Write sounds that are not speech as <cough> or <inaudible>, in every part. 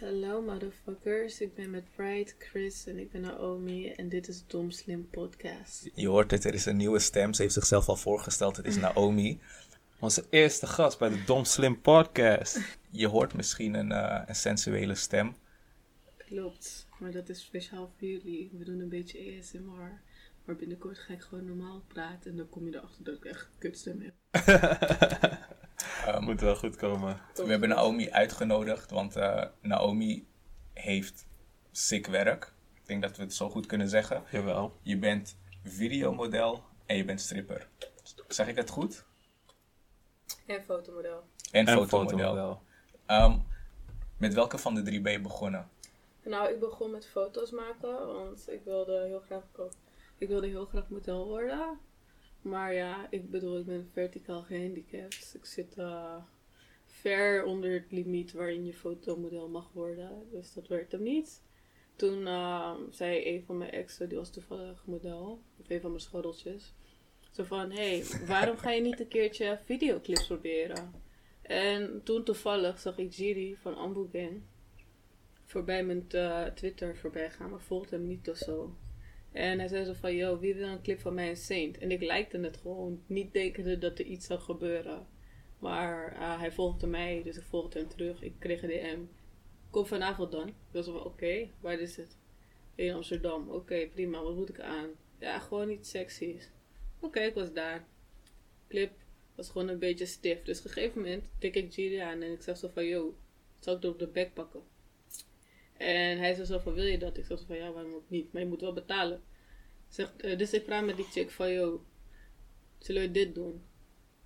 Hallo motherfuckers, ik ben met Pride, Chris en ik ben Naomi en dit is Dom Slim Podcast. Je hoort het, er is een nieuwe stem. Ze heeft zichzelf al voorgesteld. Het is <laughs> Naomi. Onze eerste gast bij de Dom Slim Podcast. Je hoort misschien een, eh, een sensuele stem. Klopt, maar dat is speciaal voor jullie. We doen een beetje ASMR, maar binnenkort ga ik gewoon normaal praten en dan kom je erachter dat ik echt een kutstem heb. <laughs> Ehm, Moet wel goed komen. we hebben Naomi uitgenodigd, want eh, Naomi heeft sick werk. Ik denk dat we het zo goed kunnen zeggen. Jawel. Je bent videomodel en je bent stripper. Zeg ik het goed? En fotomodel. En, En fotomodel. fotomodel. Ehm, met welke van de drie ben je begonnen? Nou, ik begon met foto's maken, want ik wilde heel graag, ik wilde heel graag model worden. Maar ja, ik bedoel, ik ben verticaal gehandicapt. Ik zit eh, ver onder het limiet waarin je fotomodel mag worden. Dus dat werd hem niet. Toen eh, zei een van mijn exen, die was toevallig model, of een van mijn schotteltjes. Zo van, hé, hey, waarom ga je niet een keertje videoclips proberen? En toen toevallig zag ik Jiri van Ambu Gang voorbij mijn eh, Twitter voorbij gaan, maar volgde hem niet of zo. En hij zei zo van, yo, wie wil een clip van mij en Saint? En ik likte het gewoon, niet denkende dat er iets zou gebeuren. Maar eh, hij volgde mij, dus ik volgde hem terug. Ik kreeg een DM. Kom vanavond dan. Ik was van, oké, waar is het? In Amsterdam. Oké, prima, wat moet ik aan? Ja, gewoon iets seksies. Oké, ik was daar. Clip was gewoon een beetje stif. Dus op een gegeven moment tik ik Giri aan en ik zeg zo van, yo, zal ik er op de bek pakken? En hij zei zo van, wil je dat? Ik zo van, ja, waarom ook niet? Maar je moet wel betalen. Zegt, eh, dus ik vraag met die chick van, yo, zullen we dit doen?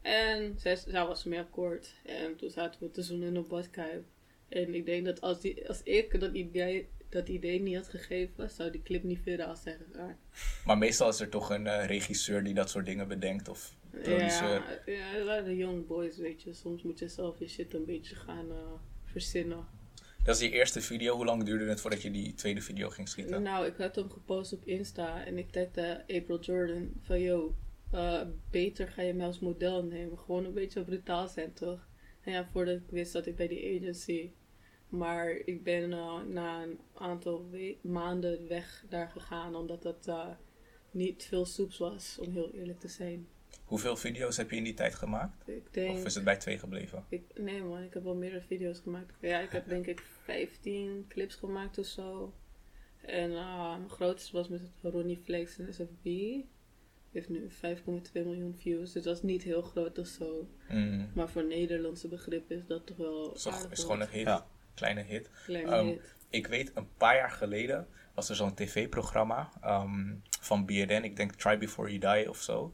En zij, zij was mee akkoord. En toen zaten we te zoenen een badkuip. En ik denk dat als, die, als ik dat idee, dat idee niet had gegeven, zou die clip niet viraal zijn gegaan. Maar meestal is er toch een eh, regisseur die dat soort dingen bedenkt of producer. Ja, ja, waren de young boys, weet je. Soms moet je zelf je shit een beetje gaan eh, verzinnen. Dat is je eerste video. Hoe lang duurde het voordat je die tweede video ging schieten? Nou, ik had hem gepost op Insta en ik tagde April Jordan van yo, eh, beter ga je mij als model nemen. Gewoon een beetje brutaal zijn, toch? En ja, voordat ik wist dat ik bij die agency. Maar ik ben eh, na een aantal maanden weg daar gegaan, omdat dat eh, niet veel soeps was, om heel eerlijk te zijn. Hoeveel video's heb je in die tijd gemaakt? Ik denk, Of is het bij twee gebleven? ik, nee man, ik heb wel meerdere video's gemaakt. Ja, ik heb denk ik 15 clips gemaakt of zo. En uh, mijn grootste was met Ronnie Flex en SFB. Die heeft nu 5,2 miljoen views. Dus dat is niet heel groot of zo. Mm. Maar voor Nederlandse begrip is dat toch wel. Is, toch- is gewoon een hit. Ja. Kleine hit. kleine Ehm, hit. Ik weet, een paar jaar geleden was er zo'n tv-programma ehm, van BNN. Ik denk Try Before You Die of zo.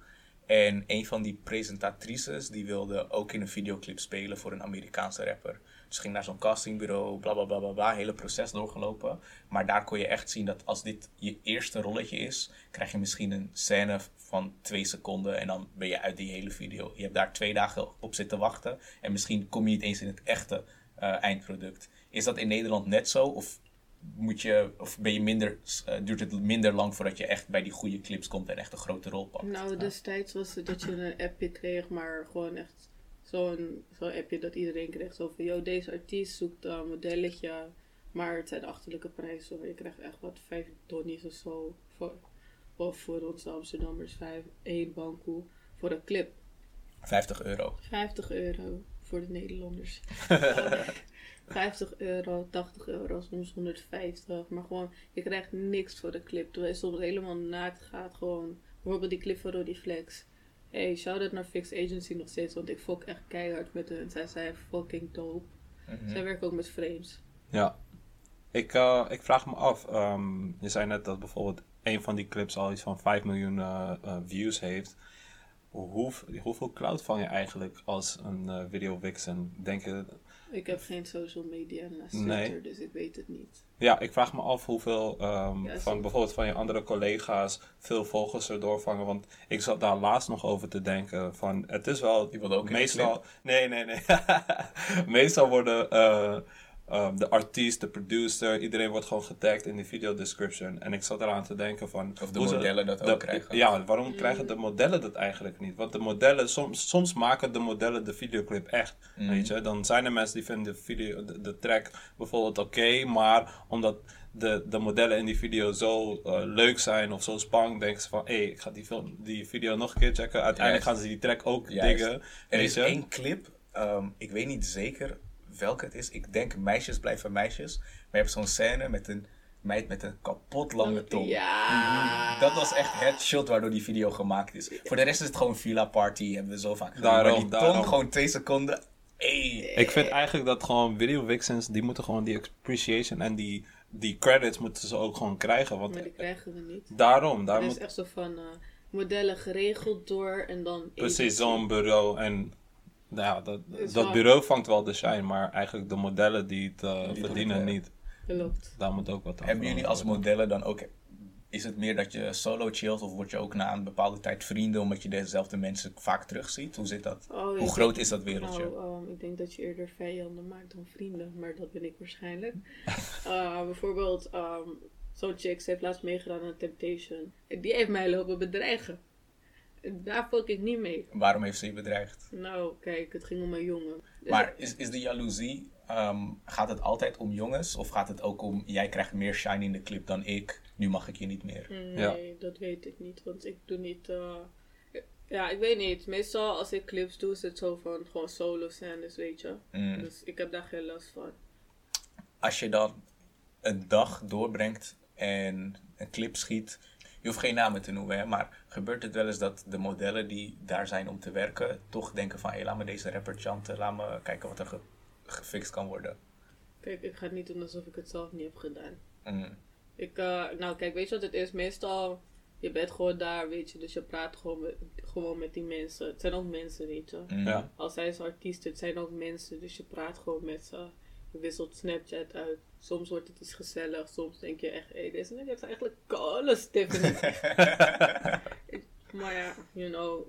En een van die presentatrices die wilde ook in een videoclip spelen voor een Amerikaanse rapper. Dus ging naar zo'n castingbureau, bla bla bla bla hele proces doorgelopen. Maar daar kon je echt zien dat als dit je eerste rolletje is, krijg je misschien een scène van twee seconden en dan ben je uit die hele video. Je hebt daar twee dagen op zitten wachten en misschien kom je niet eens in het echte eh, eindproduct. Is dat in Nederland net zo? Of, moet je, of ben je minder, eh, duurt het minder lang voordat je echt bij die goede clips komt en echt een grote rol pakt? Nou, destijds was het dat je een appje kreeg, maar gewoon echt zo'n zo'n appje dat iedereen kreeg. Zo van, yo, deze artiest zoekt een modelletje, maar het zijn achterlijke prijzen hoor. Je krijgt echt wat, vijf donnies of zo. Voor, of voor ons Amsterdammers, vijf, één bankoe voor een clip. 50 euro. 50 euro voor de Nederlanders. <laughs> 50 euro, 80 euro, soms 150. Maar gewoon, je krijgt niks voor de clip. Terwijl je soms helemaal naakt gaat. Gewoon, bijvoorbeeld die clip van Roddy Flex. Hey, shout-out naar Fixed Agency nog steeds. Want ik fok echt keihard met hun. Zij zijn fucking dope. Mhm. Zij werken ook met frames. Ja. Ik, eh, ik vraag me af. ehm, je zei net dat bijvoorbeeld een van die clips al iets van 5 miljoen eh, eh, views heeft. Hoe, hoeveel cloud vang je eigenlijk als een eh, video vixen? Denk je... Ik heb geen social media naast Nee. Twitter, dus ik weet het niet. Ja, ik vraag me af hoeveel ehm, Ja, van zo- bijvoorbeeld van je andere collega's veel volgers er doorvangen. Want ik zat daar laatst nog over te denken van het is wel wilde ook meestal... Nee, nee, nee. <laughs> meestal worden eh, ehm, de artiest, de producer, iedereen wordt gewoon getagd in die video description. En ik zat eraan te denken van... Of de hoe ze- modellen dat de- ook krijgen. Ja, waarom krijgen de modellen dat eigenlijk niet? Want de modellen, soms, soms maken de modellen de videoclip echt. Mm. Weet je? Dan zijn er mensen die vinden de, video, de, de track bijvoorbeeld oké, maar omdat de, de modellen in die video zo eh, leuk zijn of zo spannend, denken ze van hé, ik ga die, film, die video nog een keer checken. Uiteindelijk Juist. gaan ze die track ook Juist. diggen. Er is je? één clip, ehm, ik weet niet zeker welke het is. Ik denk meisjes blijven meisjes. Maar je hebt zo'n scène met een meid met een kapot lange tong. Ja. Dat was echt het shot waardoor die video gemaakt is. Voor de rest is het gewoon Villa Party, hebben we zo vaak gezien. Daarom, maar die tong, daarom. gewoon twee seconden. Hey. Ik vind eigenlijk dat gewoon video vixens, die moeten gewoon die appreciation en die, die credits moeten ze ook gewoon krijgen. Want Maar die krijgen we niet. daarom, daar Het is moet echt zo van eh, modellen geregeld door en dan. precies zo'n bureau en nou ja, dat, dat bureau vangt wel de shine, maar eigenlijk de modellen die het eh, verdienen het, niet. Klopt. Daar moet ook wat aan Hebben jullie als modellen dan ook... Is het meer dat je solo chillt of word je ook na een bepaalde tijd vrienden omdat je dezelfde mensen vaak terugziet? Hoe zit dat? Oh, Hoe groot is dat wereldje? Nou, ehm, ik denk dat je eerder vijanden maakt dan vrienden, maar dat ben ik waarschijnlijk. <laughs> Eh, bijvoorbeeld, ehm zo'n chick, ze heeft laatst meegedaan aan Temptation. En die heeft mij lopen bedreigen. Daar fuck ik niet mee. Waarom heeft ze je bedreigd? Nou, kijk, het ging om een jongen. Maar is, is de jaloezie, ehm, gaat het altijd om jongens? Of gaat het ook om, jij krijgt meer shine in de clip dan ik, nu mag ik je niet meer? Nee, dat weet ik niet, want ik doe niet. eh, ja, ik weet niet. Meestal als ik clips doe, is het zo van gewoon solo scènes, weet je. Mm. Dus ik heb daar geen last van. Als je dan een dag doorbrengt en een clip schiet, je hoeft geen namen te noemen, hè, maar gebeurt het wel eens dat de modellen die daar zijn om te werken, toch denken van, hé, laat me deze rapper chanten, laat me kijken wat er ge- gefixt kan worden? Kijk, ik ga het niet doen alsof ik het zelf niet heb gedaan. Mm. Ik, eh, nou kijk, weet je wat het is? Meestal, je bent gewoon daar, weet je, dus je praat gewoon met, gewoon met die mensen. Het zijn ook mensen, weet je. Mm. Ja. Als zij is artiest, het zijn ook mensen, dus je praat gewoon met ze. Je wisselt Snapchat uit. Soms wordt het iets gezellig, soms denk je echt, hé, hey, deze nigga heeft eigenlijk Stephanie. <laughs> maar ja, you know.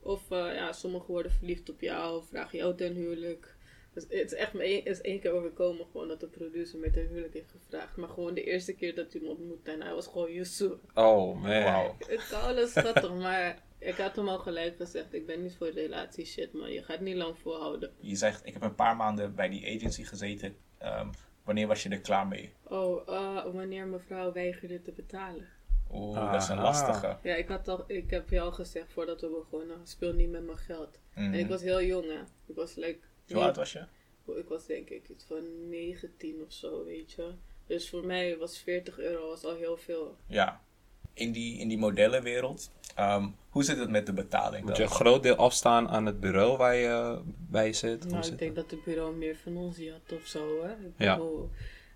Of eh, ja, sommigen worden verliefd op jou, vragen jou ten huwelijk. Dus het is echt me is één keer overkomen gewoon dat de producer met ten huwelijk heeft gevraagd. Maar gewoon de eerste keer dat hij hem ontmoette en hij was gewoon Yusuf. Oh man. Het koude schattig, maar ik had hem al gelijk gezegd, ik ben niet voor relatie shit man. Je gaat niet lang volhouden. Je zegt, ik heb een paar maanden bij die agency gezeten. Ehm, wanneer was je er klaar mee? Oh, eh, wanneer mevrouw weigerde te betalen. Oeh, dat is een Aha. lastige. Ja, ik, had al, ik heb je al gezegd voordat we begonnen, speel niet met mijn geld. Mhm. En ik was heel jong hè. Ik was like... Hoe oud was je? Ik was denk ik iets van 19 of zo, weet je. Dus voor mij was 40 euro was al heel veel. Ja. In die, in die modellenwereld, ehm, hoe zit het met de betaling Moet dan? je een groot deel afstaan aan het bureau waar je bij zit? Nou, zit ik denk dat het bureau meer van ons had of zo, hè. Ik Ja. bedoel,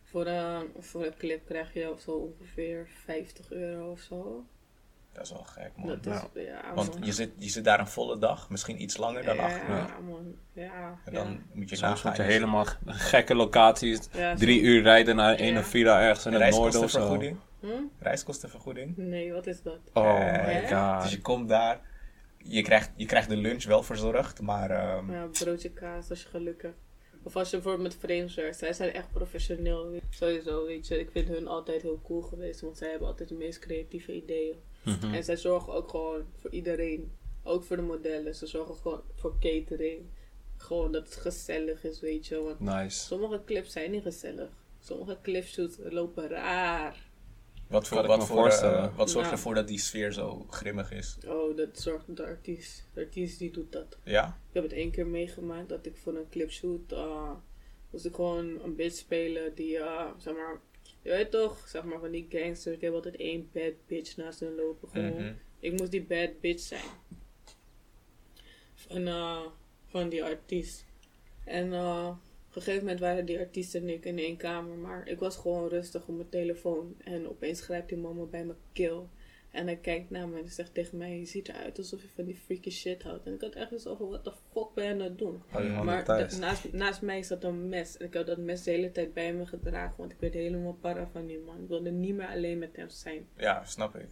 voor, een voor een clip krijg je zo ongeveer 50 euro of zo. Dat is wel gek, man. Dat is, ja, Want man. je zit, je zit daar een volle dag, misschien iets langer dan acht uur. Ja, man. Ja, En dan ja. moet je Soms moet je je helemaal gekke locaties. Ja, Drie uur rijden naar een Ja. of villa ergens in het noorden of zo. Reiskostenvergoeding. Hm? Reiskostenvergoeding. Nee, wat is dat? Oh Eh, my god. Dus je komt daar, je krijgt, je krijgt de lunch wel verzorgd, maar ehm, Ja, broodje kaas als je geluk hebt. Of als je bijvoorbeeld met frames werkt. Zij zijn echt professioneel. Sowieso, weet je. Ik vind hun altijd heel cool geweest. Want zij hebben altijd de meest creatieve ideeën. Mhm. En zij zorgen ook gewoon voor iedereen. Ook voor de modellen. Ze zorgen gewoon voor catering. Gewoon dat het gezellig is, weet je. Want Nice. sommige clips zijn niet gezellig. Sommige clipshoots lopen raar. Wat, voor, ik wat, voor, eh, wat zorgt Ja. ervoor dat die sfeer zo grimmig is? Oh, dat zorgt de artiest. De artiest die doet dat. Ja? Ik heb het één keer meegemaakt dat ik voor een clipshoot uh, moest ik gewoon een bitch spelen die, uh, zeg maar, je weet toch, zeg maar van die gangsters, die hebben altijd één bad bitch naast hun lopen. Gewoon. Mhm. Ik moest die bad bitch zijn. Van, uh, van die artiest. En uh, op een gegeven moment waren die artiest en ik in één kamer, maar ik was gewoon rustig op mijn telefoon. En opeens grijpt die man me bij mijn keel. En hij kijkt naar me en zegt tegen mij: Je ziet eruit alsof je van die freaky shit houdt. En ik had echt zo van: What the fuck ben je aan het doen? Maar naast, naast mij zat een mes. En ik had dat mes de hele tijd bij me gedragen. Want ik werd helemaal para van die man. Ik wilde niet meer alleen met hem zijn. Ja, snap ik.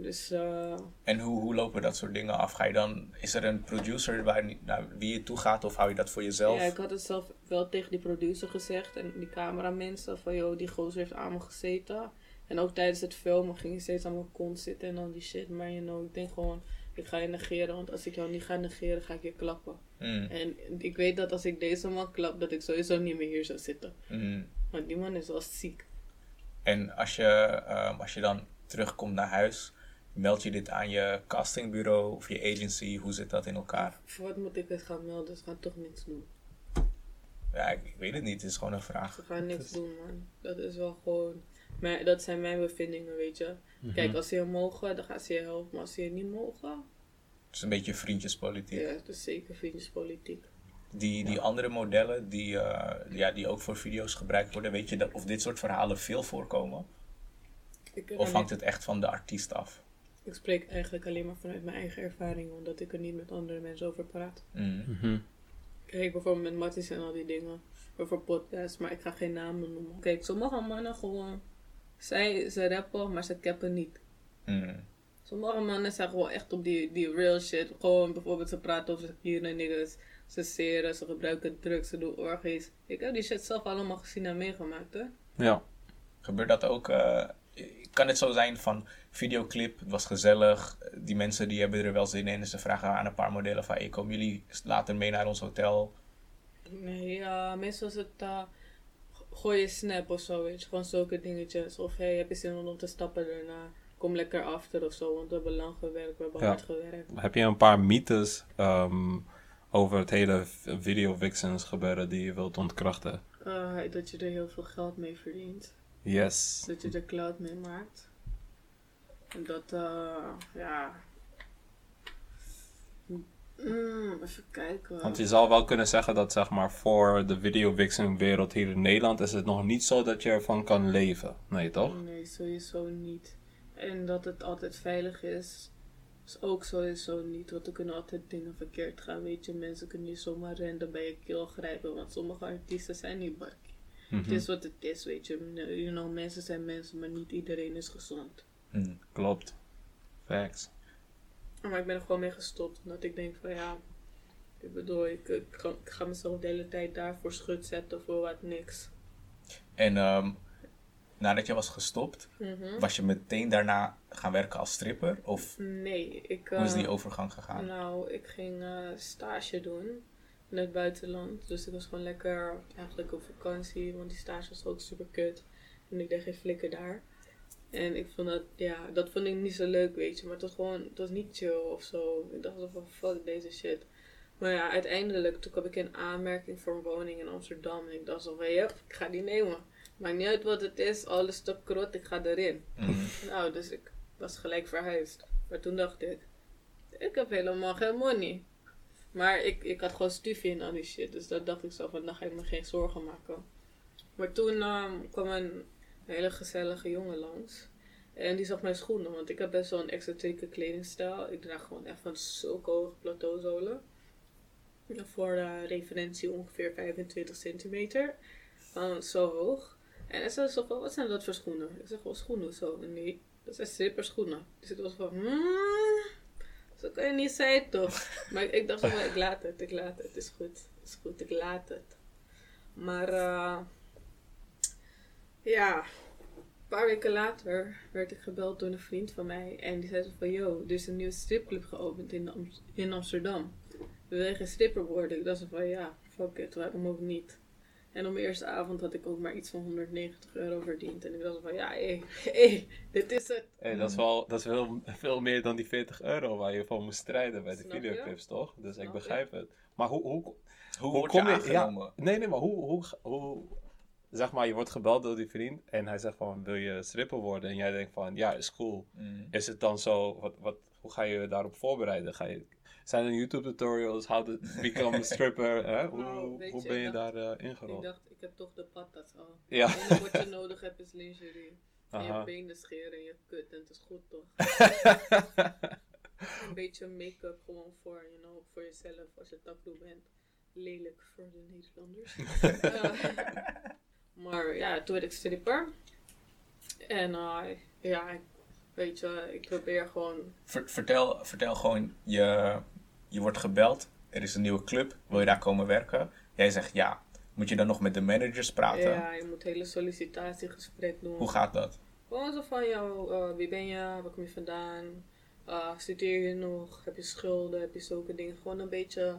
Dus eh, En hoe, hoe lopen dat soort dingen af? Ga je dan, is er een producer waar, naar wie je toe gaat of hou je dat voor jezelf? ja, ik had het zelf wel tegen die producer gezegd en die cameramensen van joh, die gozer heeft aan me gezeten. En ook tijdens het filmen ging je steeds aan mijn kont zitten en dan die shit. Maar you know, ik denk gewoon, ik ga je negeren, want als ik jou niet ga negeren, ga ik je klappen. Mm, En ik weet dat als ik deze man klap, dat ik sowieso niet meer hier zou zitten. mm. Want die man is wel ziek. En als je, ehm, als je dan terugkomt naar huis, meld je dit aan je castingbureau of je agency? Hoe zit dat in elkaar? Voor wat moet ik het gaan melden? Ze gaan toch niks doen. Ja, ik, ik weet het niet. Het is gewoon een vraag. Ze gaan niks doen, man. Dat is wel gewoon. Maar dat zijn mijn bevindingen, weet je. Kijk, als ze je mogen, dan gaan ze je helpen. Maar als ze je niet mogen, Het is een beetje vriendjespolitiek. ja, dat is zeker vriendjespolitiek. Die, die andere modellen die, eh, ja, die ook voor video's gebruikt worden, weet je dat, of dit soort verhalen veel voorkomen? Of hangt niet- het echt van de artiest af? ik spreek eigenlijk alleen maar vanuit mijn eigen ervaring, omdat ik er niet met andere mensen over praat. Mm. Mhm. Kijk, bijvoorbeeld met Matties en al die dingen. Over podcasts, maar ik ga geen namen noemen. Kijk, sommige mannen gewoon. Zij, ze rappen, maar ze cappen niet. Mm. Sommige mannen zijn gewoon echt op die, die real shit. Gewoon bijvoorbeeld ze praten over sekere niggas. Ze seren, ze gebruiken drugs, ze doen orgies. Ik heb die shit zelf allemaal gezien en meegemaakt, hè. Ja. Gebeurt dat ook? eh, kan het zo zijn van videoclip, het was gezellig, die mensen die hebben er wel zin in en ze vragen aan een paar modellen van hey, komen jullie later mee naar ons hotel? Nee, ja, meestal is het uh, gooi je snap of zo, weet je. Gewoon zulke dingetjes. Of hey, heb je zin om te stappen daarna? Kom lekker after of zo, want we hebben lang gewerkt, we hebben Ja. hard gewerkt. Heb je een paar mythes ehm, over het hele video vixens gebeuren die je wilt ontkrachten? Uh, dat je er heel veel geld mee verdient. Yes. Dat je er cloud mee maakt. En dat, eh, ja. Mm, even kijken. Want je zou wel kunnen zeggen dat zeg maar voor de video vixen wereld hier in Nederland is het nog niet zo dat je ervan kan leven. Nee toch? Nee, sowieso niet. En dat het altijd veilig is, is ook sowieso niet. Want er kunnen altijd dingen verkeerd gaan. Weet je, mensen kunnen je zomaar random bij je keel grijpen. Want sommige artiesten zijn niet Mhm. Het is wat het is, weet je. You know, mensen zijn mensen, maar niet iedereen is gezond. Mm. Klopt. Facts. Maar ik ben er gewoon mee gestopt. Omdat ik denk van ja. Ik bedoel, ik, ik, ga, ik ga mezelf de hele tijd daarvoor schut zetten voor wat niks. En ehm, nadat je was gestopt, Mhm. was je meteen daarna gaan werken als stripper? Of Nee, ik. hoe is die eh, overgang gegaan? Nou, ik ging eh, stage doen in het buitenland. Dus ik was gewoon lekker eigenlijk op vakantie, want die stage was ook super kut. En ik deed geen flikker daar. En ik vond dat, ja, dat vond ik niet zo leuk, weet je. Maar het was gewoon, het was niet chill of zo. Ik dacht van, fuck deze shit. Maar ja, uiteindelijk, toen kwam ik in aanmerking voor een woning in Amsterdam. En ik dacht zo van, yep, ik ga die nemen. Maakt niet uit wat het is, alles te krot, ik ga erin. Mm. Nou, dus ik was gelijk verhuisd. Maar toen dacht ik, ik heb helemaal geen money. Maar ik, ik had gewoon stufie en al die shit. Dus dat dacht ik zo van, dan ga ik me geen zorgen maken. Maar toen ehm, kwam een hele gezellige jongen langs. En die zag mijn schoenen, want ik heb best wel een excentrieke kledingstijl. Ik draag gewoon echt van zulke hoge plateauzolen. Voor de referentie ongeveer 25 centimeter. Van zo hoog. En hij zei zo van, wat zijn dat voor schoenen? Ik zeg, wel schoenen zo. Nee, dat zijn slipperschoenen. Dus ik was van, hmm, zo kan je niet zijn toch? Maar ik, dacht van, ik laat het, ik laat het. Het is goed, het is goed, ik laat het. Maar, eh ja, een paar weken later werd ik gebeld door een vriend van mij. En die zei zo van, yo, er is een nieuwe stripclub geopend in, in Amsterdam. Wil je geen stripper worden? Ik dacht zo van, ja, fuck it, waarom ook niet? En op mijn eerste avond had ik ook maar iets van 190 euro verdiend. En ik dacht van, ja, hé, hé, dit is het. Hey, dat is wel dat is veel, veel meer dan die 40 euro waar je voor moest strijden bij de je? videoclips, toch? Dus ik begrijp het. Maar hoe, hoe, Hoe hoe word je kom je- aangenomen? Nee, nee, maar hoe, hoe, hoe, zeg maar, je wordt gebeld door die vriend en hij zegt van, wil je stripper worden? En jij denkt van, ja, is cool. Mm. Is het dan zo, wat, wat, hoe ga je daarop voorbereiden? Ga je, zijn er YouTube tutorials, how to become a stripper? <laughs> Hè? Hoe, Nou, hoe je, ben je ik daar eh, Ik ingerold? dacht, ik heb toch de patat al. Ja. Wat je <laughs> nodig hebt is lingerie. En Aha. je benen scheren en je kut en het is goed toch? <laughs> Een beetje make-up gewoon voor, you know, voor jezelf als je tattoo bent. Lelijk voor de Nederlanders. Eh, maar ja, toen werd ik stripper. En eh, ja, ik- weet je, ik probeer gewoon Ver- vertel, vertel gewoon, je, je wordt gebeld, er is een nieuwe club, wil je daar komen werken? Jij zegt ja. Moet je dan nog met de managers praten? Ja, je moet hele sollicitatiegesprek doen. Hoe gaat dat? Gewoon zo van jou, eh, wie ben je, waar kom je vandaan, Uh, studeer je nog, heb je schulden, heb je zulke dingen. Gewoon een beetje,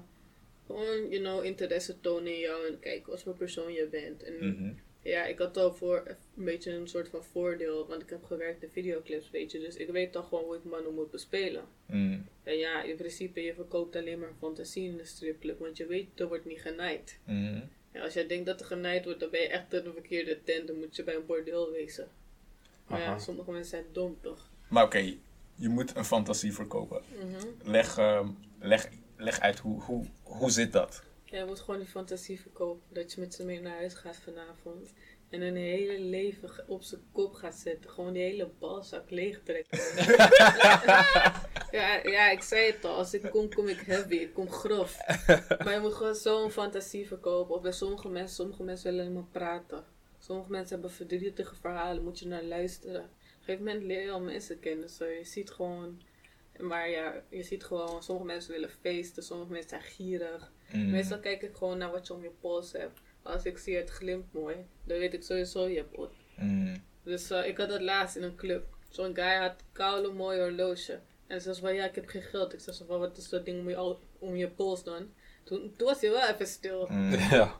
gewoon, you know, interesse tonen in jou en kijken wat voor persoon je bent. En Mhm. Ja, ik had al voor een beetje een soort van voordeel, want ik heb gewerkt in videoclips, weet je. Dus ik weet toch gewoon hoe ik mannen moet bespelen. Mm. En ja, in principe, je verkoopt alleen maar fantasie in de stripclub, want je weet, er wordt niet genaaid. Mhm. En als jij denkt dat er genaaid wordt, dan ben je echt in de verkeerde tent. Dan moet je bij een bordeel wezen. Maar ja, sommige mensen zijn dom toch? Maar oké, je moet een fantasie verkopen. Mhm. Leg, ehm, leg, leg uit, hoe, hoe, hoe zit dat? Jij moet gewoon die fantasie verkopen. Dat je met ze mee naar huis gaat vanavond. En een hele leven op zijn kop gaat zetten. Gewoon die hele balzak leeg trekken. <laughs> ja, ja, ik zei het al. Als ik kom, kom ik heavy. Ik kom grof. Maar je moet gewoon zo'n fantasie verkopen. Of bij sommige mensen, sommige mensen willen helemaal praten. Sommige mensen hebben verdrietige verhalen. Moet je naar luisteren. Op een gegeven moment leer je al mensen kennen. Zo, je ziet gewoon... Maar ja, je ziet gewoon, sommige mensen willen feesten, sommige mensen zijn gierig. Mm. Meestal kijk ik gewoon naar wat je om je pols hebt. Als ik zie het glimt mooi, dan weet ik sowieso je hebt wat. Mm. Dus eh, ik had dat laatst in een club. Zo'n guy had koude mooi horloge. En ze zei van ja, ik heb geen geld. Ik zei zo van wat is dat ding om je, al- om je pols dan? Toen, toen was hij wel even stil. Mm. <laughs> Ja.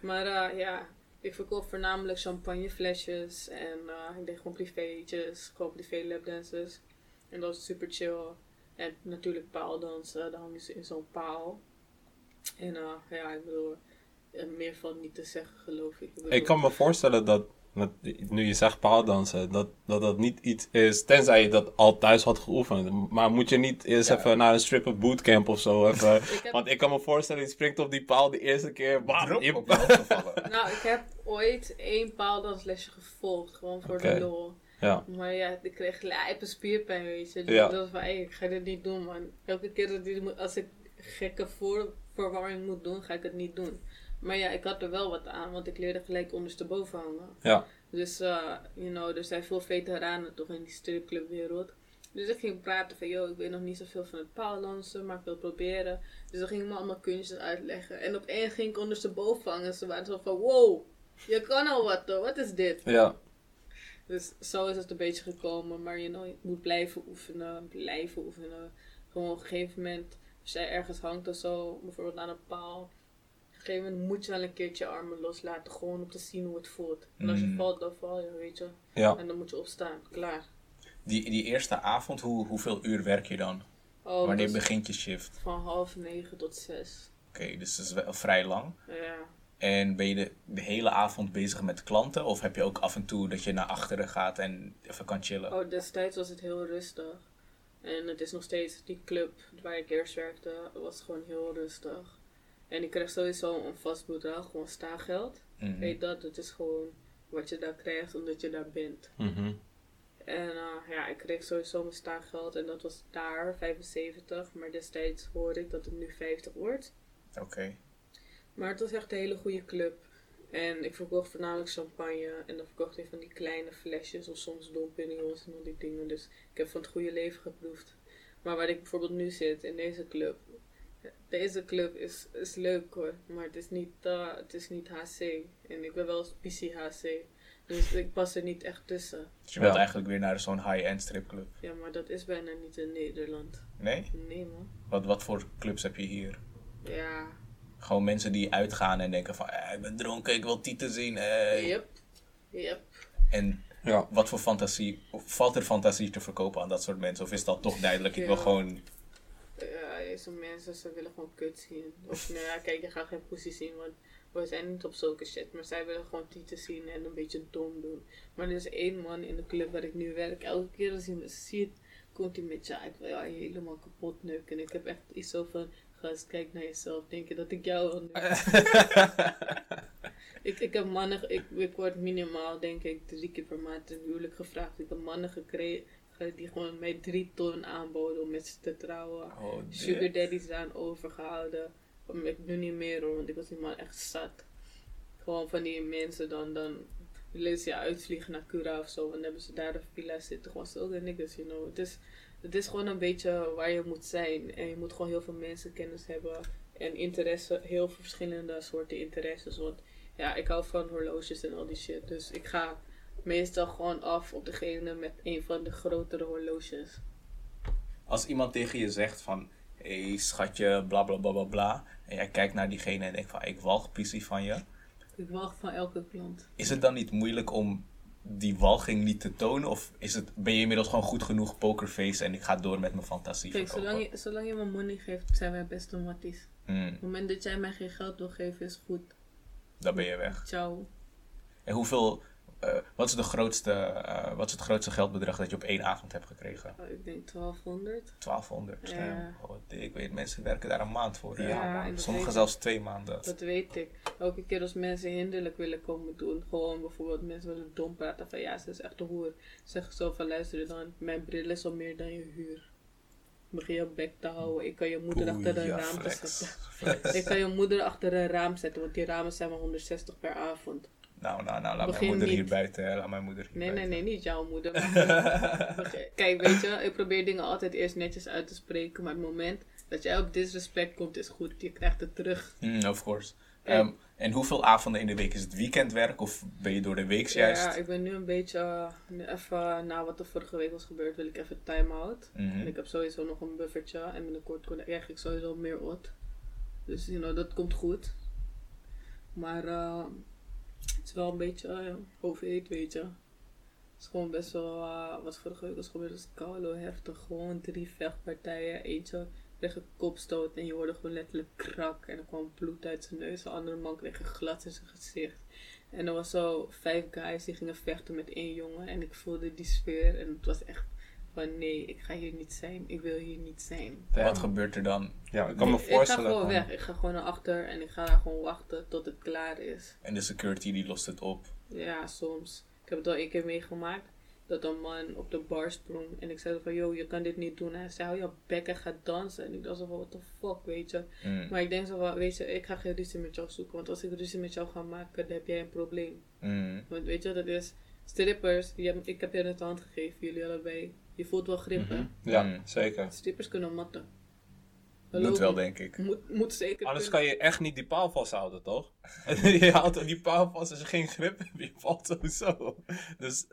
Maar eh, ja, ik verkoop voornamelijk champagneflesjes. En eh, ik deed gewoon privéetjes, gewoon privé lapdances. En dat was super chill. En natuurlijk paaldansen, dan hang je ze in zo'n paal. En eh, ja, ik bedoel, eh, meer van niet te zeggen geloof ik. bedoel- Ik kan me voorstellen dat, met, nu je zegt paaldansen, dat, dat dat niet iets is, tenzij je dat al thuis had geoefend. Maar moet je niet eerst Ja. even naar een stripper bootcamp of zo <laughs> even... Ik heb- Want ik kan me voorstellen, je springt op die paal de eerste keer, bam, Drop je-. <laughs> Nou, ik heb ooit één paaldanslesje gevolgd, gewoon voor de lol. Ja, Maar ja, ik kreeg lijpe spierpijn, weet je. Dus Ja. dat was van, hey, ik ga dit niet doen, man. Elke keer dat ik, moet- als ik gekke voor, verwarring moet doen, ga ik het niet doen. Maar ja, ik had er wel wat aan, want ik leerde gelijk ondersteboven hangen. ja. Dus, eh, you know, er zijn veel veteranen toch in die stripclubwereld. Dus ik ging praten van, yo, ik weet nog niet zoveel van het paaldansen, maar ik wil proberen. Dus dan ging ik me allemaal kunstjes uitleggen. En op één ging ik ondersteboven hangen. Ze waren zo van, wow, je kan al wat toch, wat is dit? Ja, Dus zo is het een beetje gekomen. Maar you know, je moet blijven oefenen, blijven oefenen. Gewoon op een gegeven moment, als jij ergens hangt of zo, bijvoorbeeld aan een paal. Op een gegeven moment moet je wel een keertje je armen loslaten, gewoon om te zien hoe het voelt. En als je Mm. valt, dan val je, weet je. ja. En dan moet je opstaan, klaar. Die, die eerste avond, hoe, hoeveel uur werk je dan? Oh, Wanneer begint je shift? Van half negen tot zes. Oké, dus dat is wel vrij lang. Ja. En ben je de, de hele avond bezig met klanten? Of heb je ook af en toe dat je naar achteren gaat en even kan chillen? Oh, destijds was het heel rustig. En het is nog steeds, die club waar ik eerst werkte, was gewoon heel rustig. En ik kreeg sowieso een vast bedrag, gewoon staageld. Mhm. Weet dat, het is gewoon wat je daar krijgt omdat je daar bent. Mhm. En eh, ja, ik kreeg sowieso mijn staaggeld en dat was daar 75, maar destijds hoorde ik dat het nu 50 wordt. Oké. Maar het was echt een hele goede club. En ik verkocht voornamelijk champagne en dan verkocht ik van die kleine flesjes of soms Dom Perignons en al die dingen. Dus ik heb van het goede leven geproefd. Maar waar ik bijvoorbeeld nu zit, in deze club. Deze club is, is leuk hoor, maar het is, niet, eh, het is niet HC. En ik ben wel PC HC. Dus ik pas er niet echt tussen. Dus je wilt Ja. eigenlijk weer naar zo'n high-end stripclub. Ja, maar dat is bijna niet in Nederland. Nee? Nee man. Wat, wat voor clubs heb je hier? Ja. Gewoon mensen die uitgaan en denken van... "Eh, ik ben dronken, ik wil tieten zien. eh." Yep. Yep. En Ja. wat voor fantasie... of Valt er fantasie te verkopen aan dat soort mensen? Of is dat toch duidelijk? Ik wil gewoon... Ja, deze mensen, ze willen gewoon kut zien. Of nou ja, kijk, je gaat geen poesie zien, want we zijn niet op zulke shit. Maar zij willen gewoon tieten zien en een beetje dom doen. Maar er is één man in de club waar ik nu werk. Elke keer als hij me ziet, komt hij met ja, ik wil jou helemaal kapot neuken. En ik heb echt iets zo van, gast, kijk naar jezelf. Denk je dat ik jou wil <laughs> ik, ik heb mannen, ik, ik word minimaal denk ik drie keer per maand een huwelijk gevraagd. Ik heb mannen gekregen die gewoon mij drie ton aanboden om met ze te trouwen. Oh, Sugar dit. daddies aan overgehouden. Ik nu niet meer hoor, want ik was helemaal echt zat. Gewoon van die mensen dan, dan willen ze je uitvliegen naar Cura of zo. En dan hebben ze daar de villa zitten. Gewoon zulke niggas, you know. Het is, het is gewoon een beetje waar je moet zijn. En je moet gewoon heel veel mensenkennis hebben. En interesse, heel veel verschillende soorten interesses. Want ja, ik hou van horloges en al die shit. Dus ik ga meestal gewoon af op degene met een van de grotere horloges. Als iemand tegen je zegt van, hé hey, schatje, bla bla bla bla bla. En jij kijkt naar diegene en denkt van, ik walg pissie van je. Ik wacht van elke klant. Is het dan niet moeilijk om die walging niet te tonen? Of is het, ben je inmiddels gewoon goed genoeg pokerface en ik ga door met mijn fantasie Kijk, verkopen? zolang je, zolang je me money geeft, zijn wij beste matties. Hmm, Op het moment dat jij mij geen geld wil geven, is goed. dan ben je weg. Ciao. En hoeveel, wat, is de grootste, eh, wat is het grootste geldbedrag dat je op één avond hebt gekregen? Oh, ik denk 1200. 1200. Ja. Ja. Oh, ik weet, mensen werken daar een maand voor. Ja, Sommigen zelfs twee maanden. Dat weet ik. Elke keer als mensen hinderlijk willen komen doen, gewoon bijvoorbeeld mensen willen dom praten van ja, ze is echt een hoer. Zeg ik zo van luister dan, mijn bril is al meer dan je huur. Begin je bek te houden, ik kan je moeder achter een ja, raam flex. zetten. Flex. Ik kan je moeder achter een raam zetten, want die ramen zijn maar 160 per avond. Nou, nou, nou, laat Begin mijn moeder niet. hier buiten. Laat mijn moeder hier Nee, nee, buiten. nee, niet jouw moeder. <laughs> Kijk, weet je, ik probeer dingen altijd eerst netjes uit te spreken, maar het moment dat jij op disrespect komt is goed, je krijgt het terug. Mm, of course. En- Ehm, en hoeveel avonden in de week is het weekendwerk? Of ben je door de week juist? Ja, ik ben nu een beetje, eh, nu even na wat er vorige week was gebeurd, wil ik even time-out. Mhm. En ik heb sowieso nog een buffertje en binnenkort krijg ik sowieso meer ot. Dus you know, dat komt goed. Maar eh, het is wel een beetje uh, overeet, weet je. Het is gewoon best wel, eh, wat vorige week was gebeurd, was koude heftig. Gewoon drie vechtpartijen, eentje kreeg een kopstoot en je hoorde gewoon letterlijk krak. En er kwam bloed uit zijn neus. De andere man kreeg een glad in zijn gezicht. En er was zo vijf guys die gingen vechten met één jongen. En ik voelde die sfeer en het was echt van nee, ik ga hier niet zijn. Ik wil hier niet zijn. Wat gebeurt er dan? Ja, ik kan me Ik- Ik ga voorstellen. gewoon van- weg. Ik ga gewoon naar achter en ik ga daar gewoon wachten tot het klaar is. En de security die lost het op. Ja, soms. Ik heb het al één keer meegemaakt. Dat een man op de bar sprong. En ik zei van, yo, je kan dit niet doen. En hij zei, hou je bek en ga dansen. En ik dacht zo van, what the fuck, weet je. Mm, Maar ik denk zo van, weet je, ik ga geen ruzie met jou zoeken. Want als ik ruzie met jou ga maken, dan heb jij een probleem. mm. Want weet je, dat is strippers. Die hebben, ik heb je net de hand gegeven, jullie allebei. Je voelt wel grip, hè? Ja, Mm. zeker. Strippers kunnen matten. Moet wel, denk ik. Moet, moet zeker Anders kunnen. kan je echt niet die paal vasthouden, toch? <laughs> je houdt die paal vast als je geen grip hebt, je valt sowieso. Dus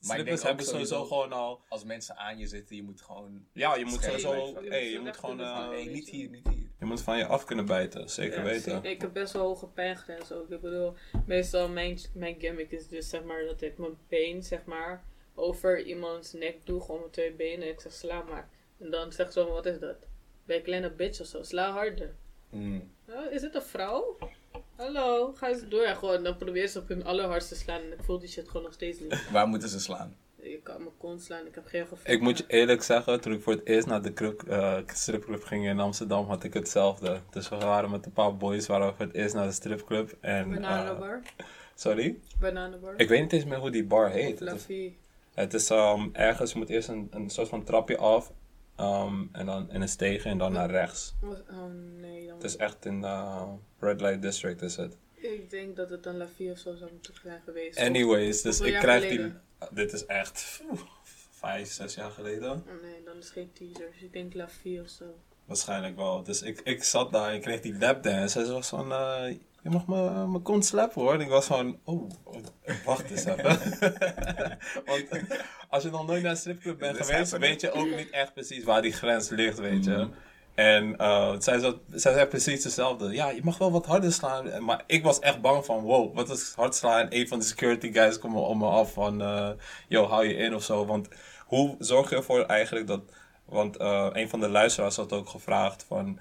ook hebben sowieso gewoon al... Als mensen aan je zitten, je moet gewoon... Ja, je moet sowieso... Hey, Je je moet zo gewoon... eh, van- Hey, niet hier, niet hier. je moet van je af kunnen bijten, zeker Ja, weten. Ik heb best wel hoge pijngrens ook. Ik bedoel, meestal mijn, mijn gimmick is dus zeg maar dat ik mijn been zeg maar over iemands nek doe, gewoon met twee benen. En ik zeg sla maar. En dan zegt ze wat is dat? Ben je een kleine bitch of zo? Sla harder. Mm. Oh, is het een vrouw? Hallo, ga eens door. Ja, gewoon, dan probeer ze op hun allerhardste slaan en ik voel die shit gewoon nog steeds niet. Waar moeten ze slaan? Je kan mijn kont slaan, ik heb geen gevoel. Ik moet je eerlijk zeggen, toen ik voor het eerst naar de club, eh, stripclub ging in Amsterdam, had ik hetzelfde. Dus we waren met een paar boys, waren we voor het eerst naar de stripclub. En, eh, Bananenbar. sorry? Bananenbar. Ik weet niet eens meer hoe die bar heet. Lafie. Het is ehm, ergens, je moet eerst een, een soort van trapje af. ehm, en dan in een steeg en dan naar rechts. Oh nee, dan Het is echt in de Red Light District is het. Ik denk dat het een Lafie of zo zou moeten zijn geweest. Anyways, dus ik krijg die... Dit is echt vijf, zes jaar geleden. Oh nee, dan is geen teaser. Dus ik denk Lafie of zo. Waarschijnlijk wel. Dus ik, ik zat daar en ik kreeg die lapdance. En ze was van, eh, je mag me- mijn kont slappen hoor. En ik was van, oh, wacht eens even. <laughs> Want als je nog nooit naar een stripclub bent geweest, weet je ook niet echt precies waar die grens ligt, weet je. Mhm. En eh, zij, zat, zij zei precies hetzelfde. Ja, je mag wel wat harder slaan. Maar ik was echt bang van, wow, wat is hard slaan? En een van de security guys komt om me af van, eh yo, hou je in of zo. Want hoe zorg je ervoor eigenlijk dat... Want eh, een van de luisteraars had ook gevraagd van...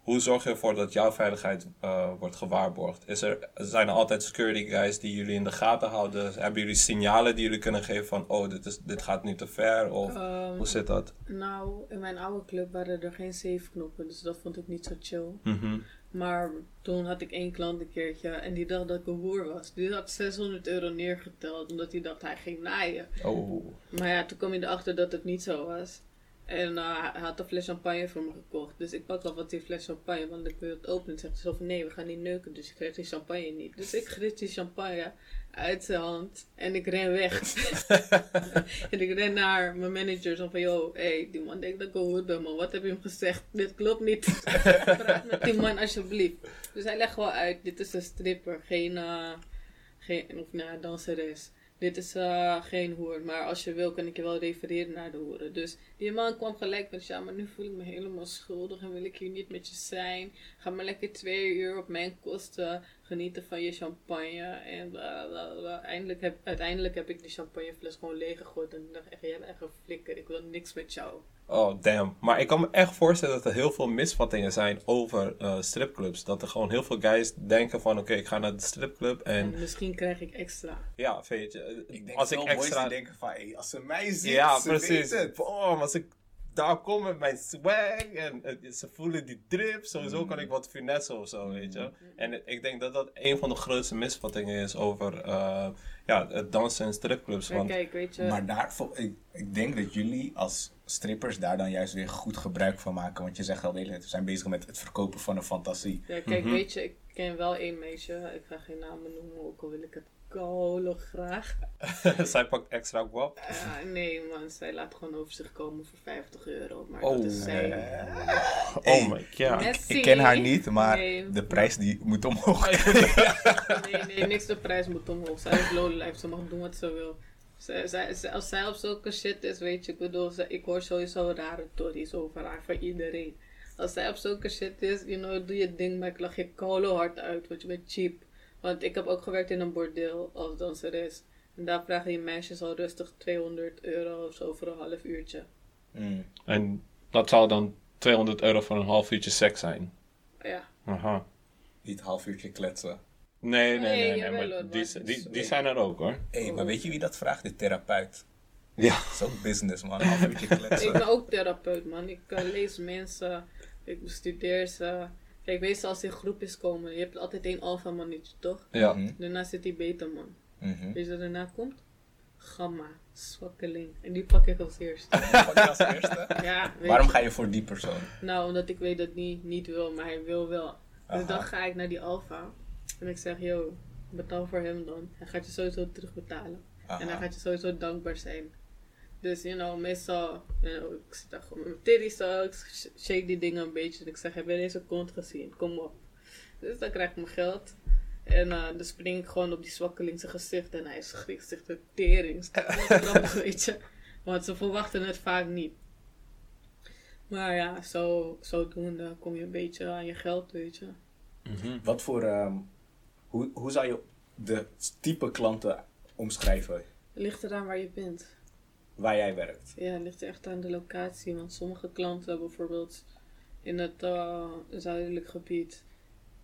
Hoe zorg je ervoor dat jouw veiligheid eh, wordt gewaarborgd? Is er, zijn er altijd security guys die jullie in de gaten houden? Hebben jullie signalen die jullie kunnen geven van... Oh, dit, is, dit gaat nu te ver? Of Ehm, hoe zit dat? nou, in mijn oude club waren er geen safe knoppen. Dus dat vond ik niet zo chill. Mhm. Maar toen had ik één klant een keertje en die dacht dat ik een hoer was. Die had 600 euro neergeteld omdat hij dacht hij ging naaien. Oh. Maar ja, toen kwam je erachter dat het niet zo was. En eh, hij had een fles champagne voor me gekocht. Dus ik pak al wat die fles champagne, want ik wil het openen. Zegt zo van nee, we gaan niet neuken, dus ik krijg die champagne niet. Dus ik grit die champagne uit zijn hand en ik ren weg. <laughs> en ik ren naar mijn manager zo van yo, hey, die man denkt dat ik goed ben, man. Wat heb je hem gezegd? Dit klopt niet. <laughs> Praat met die man alsjeblieft. Dus hij legt wel uit, dit is een stripper, geen, eh, geen of nou, danseres. Dit is eh, geen hoer, maar als je wil kan ik je wel refereren naar de hoeren. Dus die man kwam gelijk met, ja, maar nu voel ik me helemaal schuldig en wil ik hier niet met je zijn. Ga maar lekker twee uur op mijn kosten genieten van je champagne. En bla, bla, bla. Eindelijk heb, uiteindelijk heb ik die champagnefles gewoon leeggegooid en ik dacht echt, jij bent echt een flikker, ik wil niks met jou. Oh, damn. Maar ik kan me echt voorstellen dat er heel veel misvattingen zijn over eh, stripclubs. Dat er gewoon heel veel guys denken van, oké, ik ga naar de stripclub en... En misschien krijg ik extra. Ja, weet je. Ik denk als ik extra... denken van, hey, als ze mij zien, Ja, ze precies. weten het. Oh, als ik daar kom met mijn swag en eh, ze voelen die drip, sowieso Mm. kan ik wat finesse of zo, weet je. En ik denk dat dat een van de grootste misvattingen is over eh, ja, het dansen in stripclubs. Maar Want kijk, weet je, Maar daar, ik, ik denk dat jullie als strippers daar dan juist weer goed gebruik van maken. Want je zegt al we zijn bezig met het verkopen van een fantasie. ja, kijk, Mhm. weet je, ik ken wel één meisje, ik ga geen namen noemen, ook al wil ik het kolo graag. <laughs> zij pakt extra guap. Ah, nee man, zij laat gewoon over zich komen voor 50 euro. Maar Oh, dat is zij. Oh my god. Messi. Ik ken haar niet, maar Nee. de prijs die moet omhoog. Nee, nee, <laughs> niks de prijs moet omhoog. Zij is lowlife, ze mag doen wat ze wil. Zij, zij, zij- als zij op zulke shit is, weet je, ik bedoel, ze- ik hoor sowieso rare tories over haar van iedereen. Als zij op zulke shit is, you know, doe je ding, maar ik lach je kolo hard uit, want je bent cheap. Want ik heb ook gewerkt in een bordeel als danseres. En daar vragen je meisjes al rustig 200 euro of zo voor een half uurtje. Mm. En dat zou dan 200 euro voor een half uurtje seks zijn. Ja, Aha. Niet half uurtje kletsen. Nee, nee, Nee, nee, maar die, die, die zijn er ook hoor. Hé, hey, maar weet je wie dat vraagt? De therapeut. Ja. Dat is ook business, man. Half uurtje <laughs> ik kletsen. ben ook therapeut, man. Ik eh, lees mensen, ik bestudeer ze. Kijk, meestal als die groepjes komen, je hebt altijd één alpha mannetje, toch? Ja. Mhm, Daarna zit die beta man. mhm. Weet je wat daarna komt? Gamma, zwakkeling. En die pak ik als eerste. <laughs> Pak je als eerste? <laughs> Ja, Waarom je. ga je voor die persoon? Nou, omdat ik weet dat die niet wil, maar hij wil wel. Dus Aha. dan ga ik naar die alpha. En ik zeg, yo, betaal voor hem dan. Hij gaat je sowieso terugbetalen. En hij gaat je sowieso dankbaar zijn. Dus, you know, meestal, you know, ik zit daar gewoon met mijn titties ik sh- shake die dingen een beetje. En ik zeg, heb je deze kont gezien? Kom op. Dus dan krijg ik mijn geld. En eh, dan spring ik gewoon op die zwakkeling zijn gezicht. En hij schrikt zich de tering. <laughs> Weet je. Want ze verwachten het vaak niet. Maar ja, zo, zodoende kom je een beetje aan je geld, weet je. Mhm. Wat voor, ehm, hoe, hoe zou je de type klanten omschrijven Het ligt eraan waar je bent. Waar jij werkt? Ja, het ligt echt aan de locatie. Want sommige klanten, bijvoorbeeld in het eh, zuidelijk gebied.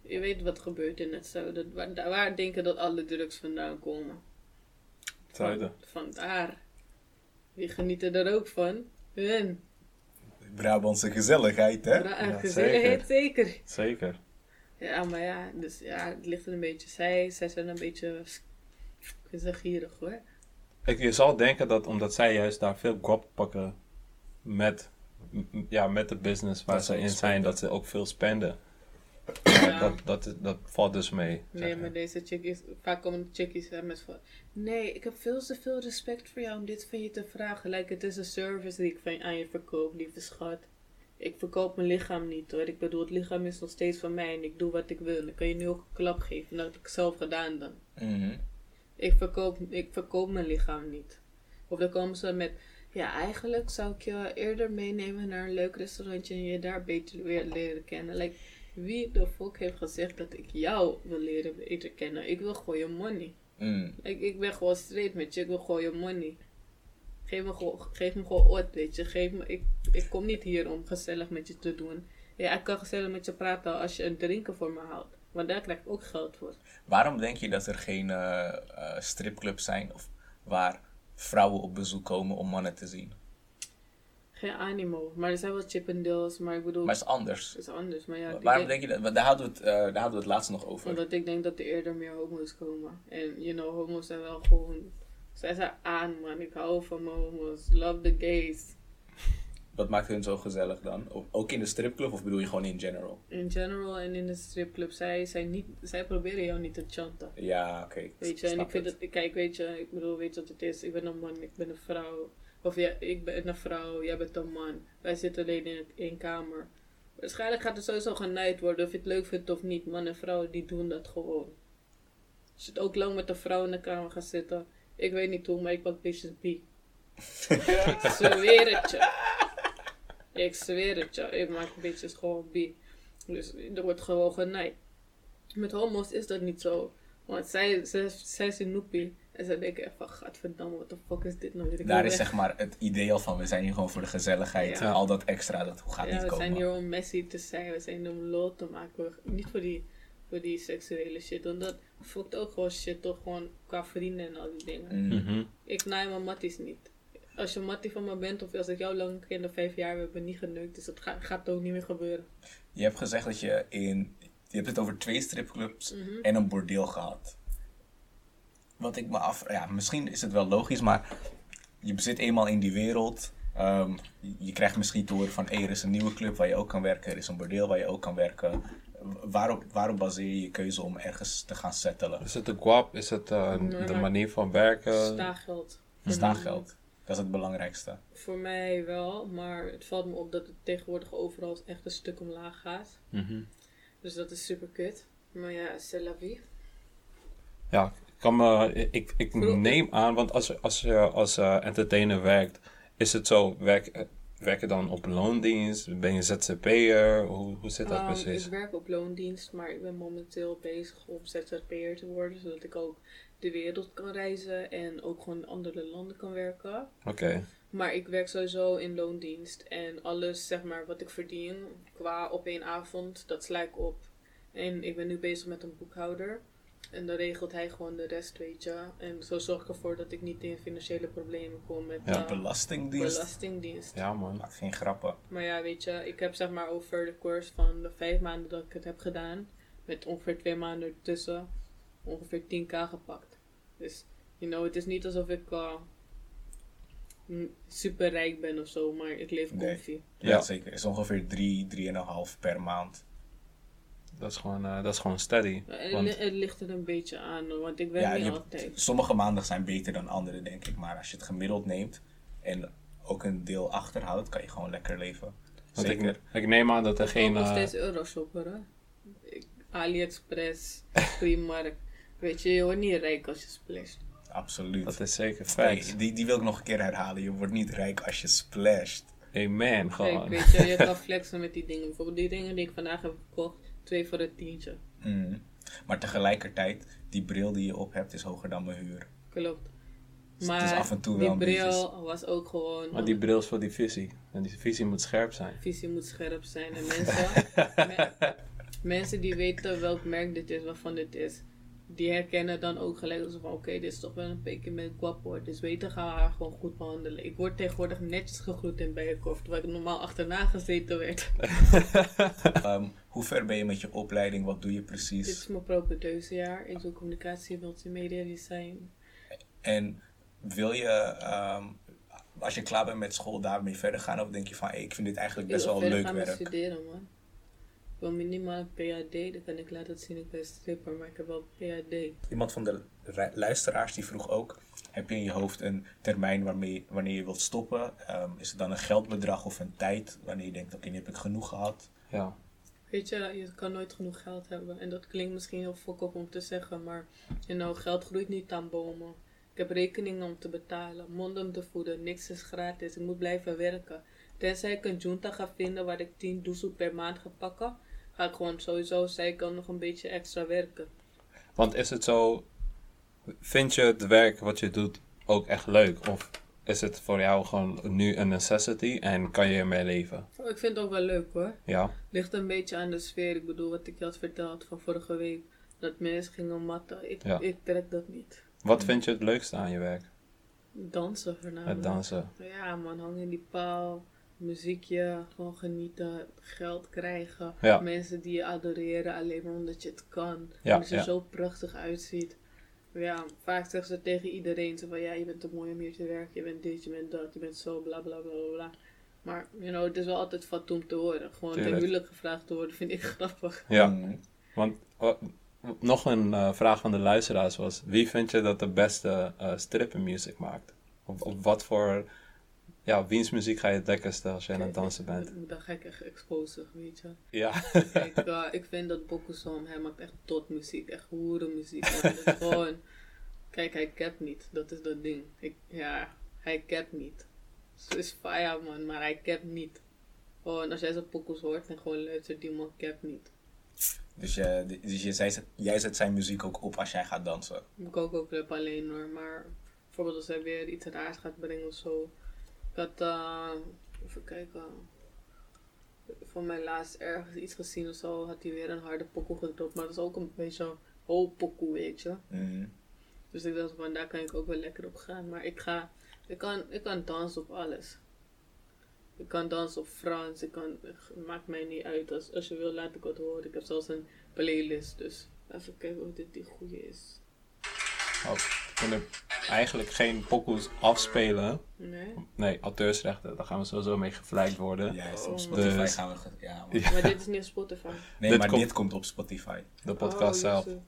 Je weet wat gebeurt in het zuiden. Waar, waar denken dat alle drugs vandaan komen? Zuiden. Van, vandaar. Wie genieten er ook van? Hun. Brabantse gezelligheid, hè? Bra- Ja, gezelligheid zeker. Zeker. Ja, maar ja, dus ja, het ligt er een beetje. Zij, zij zijn een beetje. Ik vind ze gierig hoor. Ik, je zal denken dat omdat zij juist daar veel guap pakken met, ja, met de business waar Dat ze in zijn, dat ze ook veel spenden. Ja. Dat, dat, dat valt dus mee. zeg Nee, je. maar deze chickies, vaak komen de chickies hè, met van... Nee, ik heb veel te veel respect voor jou om dit van je te vragen. Like, het is een service die ik van, aan je verkoop, lieve schat. Ik verkoop mijn lichaam niet hoor. Ik bedoel, het lichaam is nog steeds van mij en ik doe wat ik wil. Ik kan je nu ook een klap geven. Dat heb ik zelf gedaan dan. Mhm. Ik verkoop, ik verkoop mijn lichaam niet. Of dan komen ze met... Ja, eigenlijk zou ik je eerder meenemen naar een leuk restaurantje en je daar beter weer leren kennen. Like, wie de fuck heeft gezegd dat ik jou wil leren beter kennen? Ik wil gewoon je money. Mm. Ik, ik ben gewoon straight met je, ik wil gewoon je money. Geef me gewoon, geef me gewoon ooit, weet je. Geef me, ik, ik kom niet hier om gezellig met je te doen. Ja, ik kan gezellig met je praten als je een drinken voor me houdt. Want daar krijg ik ook geld voor. Waarom denk je dat er geen eh, eh, stripclubs zijn of waar vrouwen op bezoek komen om mannen te zien? Geen animo. Maar er zijn wel Chippendales, maar ik bedoel... Maar het is anders. Het is anders, maar ja. Waarom denk- denk je dat? Daar hadden we het, eh, daar hadden we het laatst nog over. Omdat ik denk dat er eerder meer homo's komen. En, you know, homo's zijn wel gewoon... Zij zijn aan, man. Ik hou van mijn homo's. Love the gays. Wat maakt hun zo gezellig dan? Ook in de stripclub of bedoel je gewoon in general? In general en in de stripclub, zij, zijn niet, zij proberen jou niet te chanten. Ja, oké. Weet je, en ik vind het. kijk, weet je, ik bedoel, weet je wat het is? Ik ben een man, ik ben een vrouw. Of ja, ik ben een vrouw, jij bent een man. Wij zitten alleen in één kamer. Waarschijnlijk gaat er sowieso genaaid worden of je het leuk vindt of niet. Man en vrouw, die doen dat gewoon. Als je het ook lang met een vrouw in de kamer gaat zitten. Ik weet niet hoe, maar ik pak bitches bi. <laughs> ik zweer het je. Ik zweer het je. Ik maak bitches gewoon bi. Dus er wordt gewoon genaaid. Met homo's is dat niet zo. Want zij, zij, zij zijn noepie. En ze denken echt van, gadverdamme, wat de fuck is dit nou? Daar is weg. zeg maar het idee van we zijn hier gewoon voor de gezelligheid. Ja. Al dat extra, dat gaat Ja, niet we komen. zijn hier om Messi te zijn. We zijn hier om lol te maken. We- Niet voor die, voor die seksuele shit. Want dat fokt ook gewoon shit toch gewoon qua vrienden en al die dingen. Mm. Mhm. Ik naai mijn matties niet. Als je mattie van me bent of als ik jou lang ken, de vijf jaar, we hebben niet geneukt. Dus dat gaat, gaat ook niet meer gebeuren. Je hebt gezegd dat je in... Je hebt het over twee stripclubs Mhm. en een bordeel gehad. Wat ik me af... Ja, misschien is het wel logisch, maar... Je zit eenmaal in die wereld. ehm, je- krijgt misschien te horen van... Hey, er is een nieuwe club waar je ook kan werken. Er is een bordeel waar je ook kan werken. Waarop, waarop baseer je je keuze om ergens te gaan settelen? Is het de guap? Is het eh, Nee, de manier van werken? Staageld. Staageld. Dat is het belangrijkste. Voor mij wel, maar het valt me op dat het tegenwoordig overal echt een stuk omlaag gaat. Mhm. Dus dat is super kut. Maar ja, c'est la vie. Ja, ik, kan me, ik, ik neem aan, want als, je- als je als eh, entertainer werkt, is het zo, werk, eh, werk je dan op loondienst? Ben je ZZP'er? Hoe, hoe zit dat Um, precies? ik werk op loondienst, maar ik ben momenteel bezig om ZZP'er te worden. Zodat ik ook de wereld kan reizen en ook gewoon in andere landen kan werken. Oké, Maar ik werk sowieso in loondienst. En alles zeg maar wat ik verdien qua op één avond, dat sla ik op. En ik ben nu bezig met een boekhouder. En dan regelt hij gewoon de rest, weet je. En zo zorg ik ervoor dat ik niet in financiële problemen kom met Ja, eh, Belastingdienst. belastingdienst. ja man. Maakt geen grappen. Maar ja, weet je, ik heb zeg maar over de course van de vijf maanden dat ik het heb gedaan, met ongeveer twee maanden ertussen, ongeveer 10k gepakt. Dus, you know, het is niet alsof ik eh, mm, super rijk ben of zo, maar ik leef Nee. comfy. Ja, Ja. zeker. Het is ongeveer 3, 3,5 per maand. Dat is gewoon, eh, dat is gewoon steady. Ja, Want, het ligt er een beetje aan, want ik werk Ja, niet je- altijd. Sommige maanden zijn beter dan andere, denk ik. Maar als je het gemiddeld neemt en ook een deel achterhoudt, kan je gewoon lekker leven. want Zeker. ik, ik neem aan dat er Ik ga geen... nog eh, steeds euroshopper, hè. Ik- AliExpress, <laughs> Primark. Weet je, je wordt niet rijk als je splasht. Absoluut. dat is zeker feit. die, die wil ik nog een keer herhalen. Je wordt niet rijk als je splasht. Amen, Kijk, gewoon. weet je, je kan flexen met die dingen. Bijvoorbeeld die dingen die ik vandaag heb gekocht, twee voor het tientje. Mm. Maar tegelijkertijd, die bril die je op hebt, is hoger dan mijn huur. Klopt. Dus Maar het is af en toe die wel een bril beetje... was ook gewoon... Maar die bril is voor die visie. En die visie moet scherp zijn. visie moet scherp zijn. En <laughs> mensen, me- mensen die weten welk merk dit is, waarvan dit is, die herkennen dan ook gelijk als van oké, dit is toch wel een beetje met guapo. Dus weten gaan we haar gewoon goed behandelen. Ik word tegenwoordig netjes gegroet in Bijenkorf, terwijl ik normaal achterna gezeten werd. <laughs> Ehm, hoe ver ben je met je opleiding? Wat doe je dit precies? is mijn propedeuse Ik doe communicatie en multimedia design. En wil je, ehm, als je klaar bent met school, daarmee verder gaan? Of denk je van, hey, ik vind dit eigenlijk Ik best wil wel verder leuk gaan met werk? studeren, man. Ik wil minimaal een PhD, dan kan ik laten zien ik ben stripper, maar ik heb wel PhD. Iemand van de luisteraars die vroeg ook: heb je in je hoofd een termijn waarmee, wanneer je wilt stoppen? Ehm, is het dan een geldbedrag of een tijd wanneer je denkt: oké, nu heb ik genoeg gehad? Ja. Weet je, je kan nooit genoeg geld hebben. En dat klinkt misschien heel fokkop om te zeggen, maar you know, geld groeit niet aan bomen. Ik heb rekeningen om te betalen, mond om te voeden, niks is gratis. Ik moet blijven werken. Tenzij ik een junta ga vinden waar ik 10 doezel per maand ga pakken, ga ik gewoon sowieso zijkant nog een beetje extra werken. Want is het zo, vind je het werk wat je doet ook echt leuk? Of is het voor jou gewoon nu een necessity en kan je ermee leven? Oh, Ik vind het ook wel leuk hoor. Ja, Ligt een beetje aan de sfeer. Ik bedoel, wat ik je had verteld van vorige week. Dat mensen gingen matten. Ik, Ja. ik trek dat niet. wat vind je het leukste aan je werk? Dansen voornamelijk. Het dansen. Ja man, hangen in die paal. Muziekje, gewoon genieten, geld krijgen. Ja. Mensen die je adoreren alleen maar omdat je het kan. Ja, omdat je ja. er zo prachtig uitziet. Ja, vaak zeggen ze tegen iedereen zo van ja, je bent te mooi om hier te werken, je bent dit, je bent dat, je bent zo, bla bla bla bla. Maar, you know, het is wel altijd om te horen. Gewoon ten Tuurlijk. huwelijk gevraagd te worden vind ik <laughs> grappig. Ja, Mhm. want uh, nog een eh, vraag van de luisteraars was: wie vind je dat de beste uh, strippenmuziek maakt? Of, of wat voor, ja, wiens muziek ga je het lekkerste als je aan het dansen bent? Dan ga ik echt exposen, weet je. Ja, Kijk, eh, ik vind dat Bokusom, hij maakt echt tot muziek, echt. Dat is <laughs> gewoon, kijk, hij capt niet, dat is dat ding. Ik, ja, hij capt niet. Het is fire man, maar hij capt niet. Gewoon, als jij zijn pokus hoort en gewoon luistert, die man capt niet. Dus, je, dus je, zij zet, jij zet zijn muziek ook op als jij gaat dansen. Ik ook ook club alleen hoor, maar bijvoorbeeld als hij weer iets raars gaat brengen of zo. Ik had, eh, even kijken, van mij laatst ergens iets gezien of zo, had hij weer een harde pokoe gedropt. Maar dat is ook een beetje een hoop pokoe, weet je. Mhm. Dus ik dacht van, daar kan ik ook wel lekker op gaan. Maar ik ga, ik kan, ik kan dansen op alles. Ik kan dansen op Frans, ik kan, het maakt mij niet uit. Als, als je wil, laat ik wat horen. Ik heb zelfs een playlist, dus even kijken of dit die goede is. Kunnen eigenlijk geen pokoes afspelen. Nee? Nee, auteursrechten, daar gaan we sowieso mee gevlijkt worden. Juist, op Oh. Spotify Dus- gaan we... ge- Ja, man. Maar dit is niet op Spotify. <laughs> Nee, Dit maar komt- dit komt op Spotify. De podcast Oh, zelf. Jezus.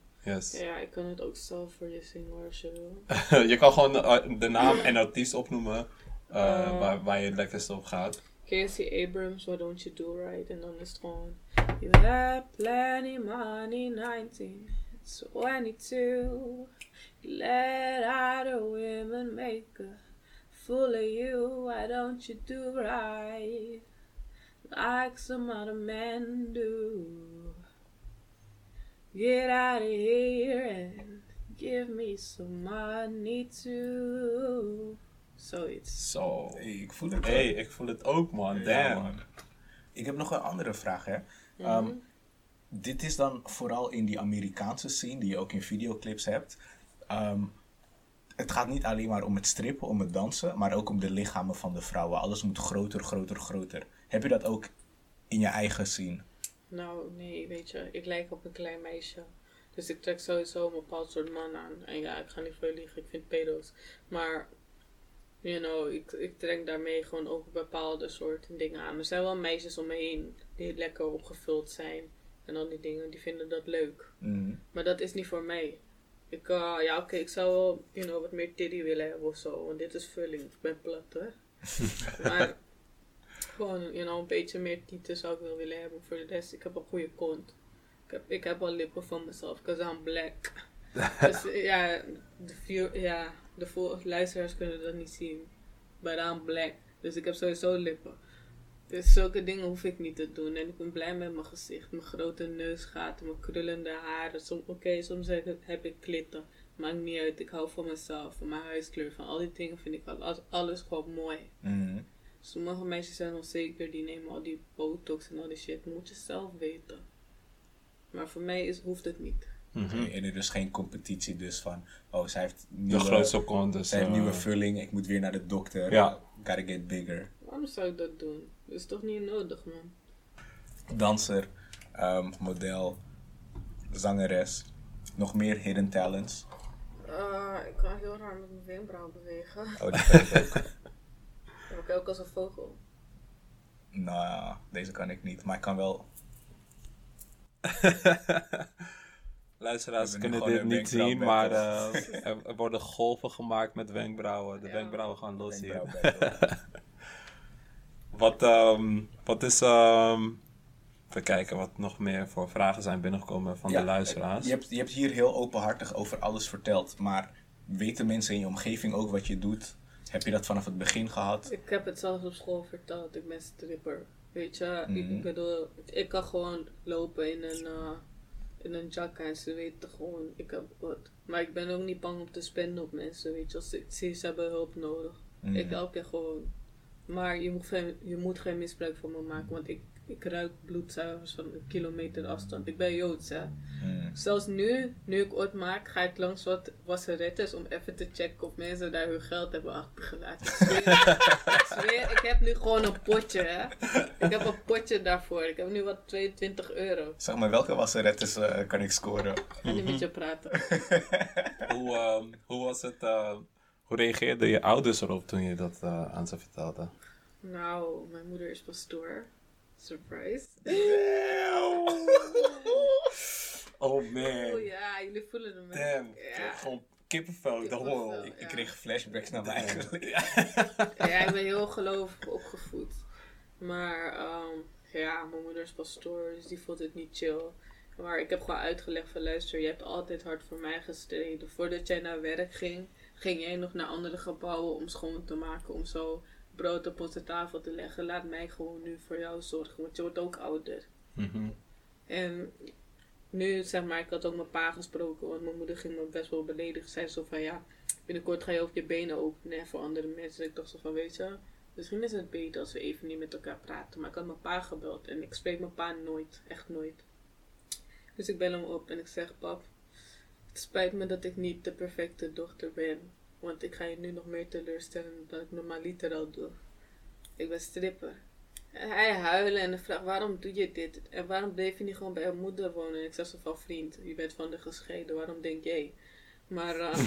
Yes. Ja, ik kan het ook zelf voor je zingen als je wil. <laughs> je kan gewoon de, de naam en artiest opnoemen eh, Oh. waar, waar je het lekkerste op gaat. Casey Abrams, Why Don't You Do Right? En dan is het gewoon... You have plenty money, 19, 22. Let other women make a fool of you. Why don't you do right? Like some other men do. Get out of here and give me some money too. Zoiets. Zo. Hey, ik voel het. hey, ik voel het ook, man. Ja, Damn. man. Ik heb nog een andere vraag, hè. Ehm, dit is dan vooral in die Amerikaanse scene, die je ook in videoclips hebt. Ehm, het gaat niet alleen maar om het strippen, om het dansen, maar ook om de lichamen van de vrouwen. Alles moet groter, groter, groter. Heb je dat ook in je eigen scene? Nou, nee, weet je, ik lijk op een klein meisje. Dus ik trek sowieso een bepaald soort man aan. En ja, ik ga niet veel liegen, ik vind pedo's. Maar, you know, ik, ik trek daarmee gewoon ook bepaalde soorten dingen aan. Er zijn wel meisjes om me heen die lekker opgevuld zijn. En al die dingen, die vinden dat leuk. Mhm. Maar dat is niet voor mij. Ik, eh, ja, oké, ik zou wel, you know, wat meer titty willen hebben of zo. Want dit is vulling. Ik ben plat, hè. <laughs> maar gewoon, you know, een beetje meer tieten zou ik wel willen hebben. Voor de rest, ik heb een goede kont. Ik heb, ik heb al lippen van mezelf, because I'm black. <laughs> dus eh, ja, de, view, ja, de luisteraars kunnen dat niet zien. But I'm black. Dus ik heb sowieso lippen. Dus zulke dingen hoef ik niet te doen. En ik ben blij met mijn gezicht. Mijn grote neusgaten, mijn krullende haren. Som, Oké, soms heb ik, heb ik klitten. Maakt niet uit. Ik hou van mezelf. Van mijn huiskleur. Van al die dingen vind ik al, al- alles gewoon mooi. Mhm. Sommige meisjes zijn onzeker. Die nemen al die botox en al die shit. Moet je zelf weten. Maar voor mij is, hoeft het niet. Mhm. En er is geen competitie dus van, oh, zij heeft De nieuwe, grootste kont. Dus, zij heeft eh, nieuwe vulling, ik moet weer naar de dokter. Ja. Gotta get bigger. Waarom zou ik dat doen? Dat is toch niet nodig, man. Danser, ehm, model, zangeres, nog meer hidden talents. Uh, ik kan heel raar met mijn wenkbrauw bewegen. Oh, die kan ik ook. <laughs> Ik kan ook als een vogel. Nou ja, deze kan ik niet, maar ik kan wel. <laughs> Luisteraars kunnen dit niet zien, maar eh, er, er worden golven gemaakt met wenkbrauwen. De Ja. wenkbrauwen gaan los hier. <laughs> Wat, ehm, wat is... ehm even kijken wat nog meer voor vragen zijn binnengekomen van Ja, de luisteraars. Je hebt, je hebt hier heel openhartig over alles verteld, maar weten mensen in je omgeving ook wat je doet? Heb je dat vanaf het begin gehad? Ik heb het zelfs op school verteld. Ik ben stripper. Weet je, Mhm. ik bedoel, ik kan gewoon lopen in een, uh, in een jacka en ze weten gewoon, ik heb wat. Maar ik ben ook niet bang om te spenden op mensen, weet je. Als ik zie, ze hebben hulp nodig. Mhm. Ik help je gewoon. Maar je moet, geen, je moet geen misbruik van me maken, want ik, ik ruik bloedzuigers van een kilometer afstand. Ik ben Joods, hè. Mm. Zelfs nu, nu ik ooit maak, ga ik langs wat wasserettes om even te checken of mensen daar hun geld hebben achtergelaten. Ik zweer, ik zweer, ik heb nu gewoon een potje, hè. Ik heb een potje daarvoor. Ik heb nu wat 22 euro. Zeg maar, welke wasserettes eh, kan ik scoren? Ik ga niet met je praten. <laughs> Hoe, ehm, hoe was het... eh, hoe reageerden je ouders erop toen je dat eh, aan ze vertelde? Nou, mijn moeder is pastoor. Surprise. <laughs> Oh man. Oh ja, jullie voelen hem. Damn. Ja. Gewoon kippenvel. Ik, Ja. ik kreeg flashbacks naar mijn eigen <laughs> ja, ik ben heel gelovig opgevoed. Maar ehm, ja, mijn moeder is pastoor, dus die vond het niet chill. Maar ik heb gewoon uitgelegd van luister, je hebt altijd hard voor mij gestreden. Voordat jij naar werk ging, ging jij nog naar andere gebouwen om schoon te maken. Om zo brood op onze tafel te leggen. Laat mij gewoon nu voor jou zorgen, want je wordt ook ouder. Mhm. En nu, zeg maar, ik had ook mijn pa gesproken, want mijn moeder ging me best wel beledigen. Zei zo van, ja, binnenkort ga je ook je benen openen voor andere mensen. Ik dacht zo van, weet je, misschien is het beter als we even niet met elkaar praten. Maar ik had mijn pa gebeld en ik spreek mijn pa nooit, echt nooit. Dus ik bel hem op en ik zeg, pap, spijt me dat ik niet de perfecte dochter ben. Want ik ga je nu nog meer teleurstellen dan ik normaliter al doe. Ik ben stripper. En hij huilen en vraagt waarom doe je dit? En waarom bleef je niet gewoon bij je moeder wonen? En ik zeg zo van vriend, je bent van de gescheiden, waarom denk jij? Maar eh,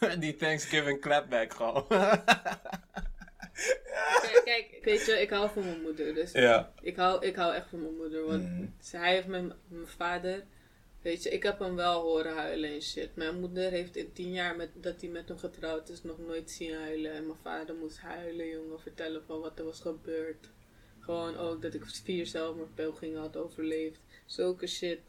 <laughs> Die Thanksgiving clapback gewoon. <laughs> kijk, kijk, weet je, ik hou van mijn moeder. Dus ja. ik, hou, ik hou echt van mijn moeder. Want ze- hij heeft mijn, mijn vader, weet je, ik heb hem wel horen huilen en shit. Mijn moeder heeft in tien jaar met, dat hij met hem getrouwd is nog nooit zien huilen. En mijn vader moest huilen, jongen, vertellen van wat er was gebeurd. Gewoon ook dat ik vier zelfmoordpogingen had overleefd. Zulke shit.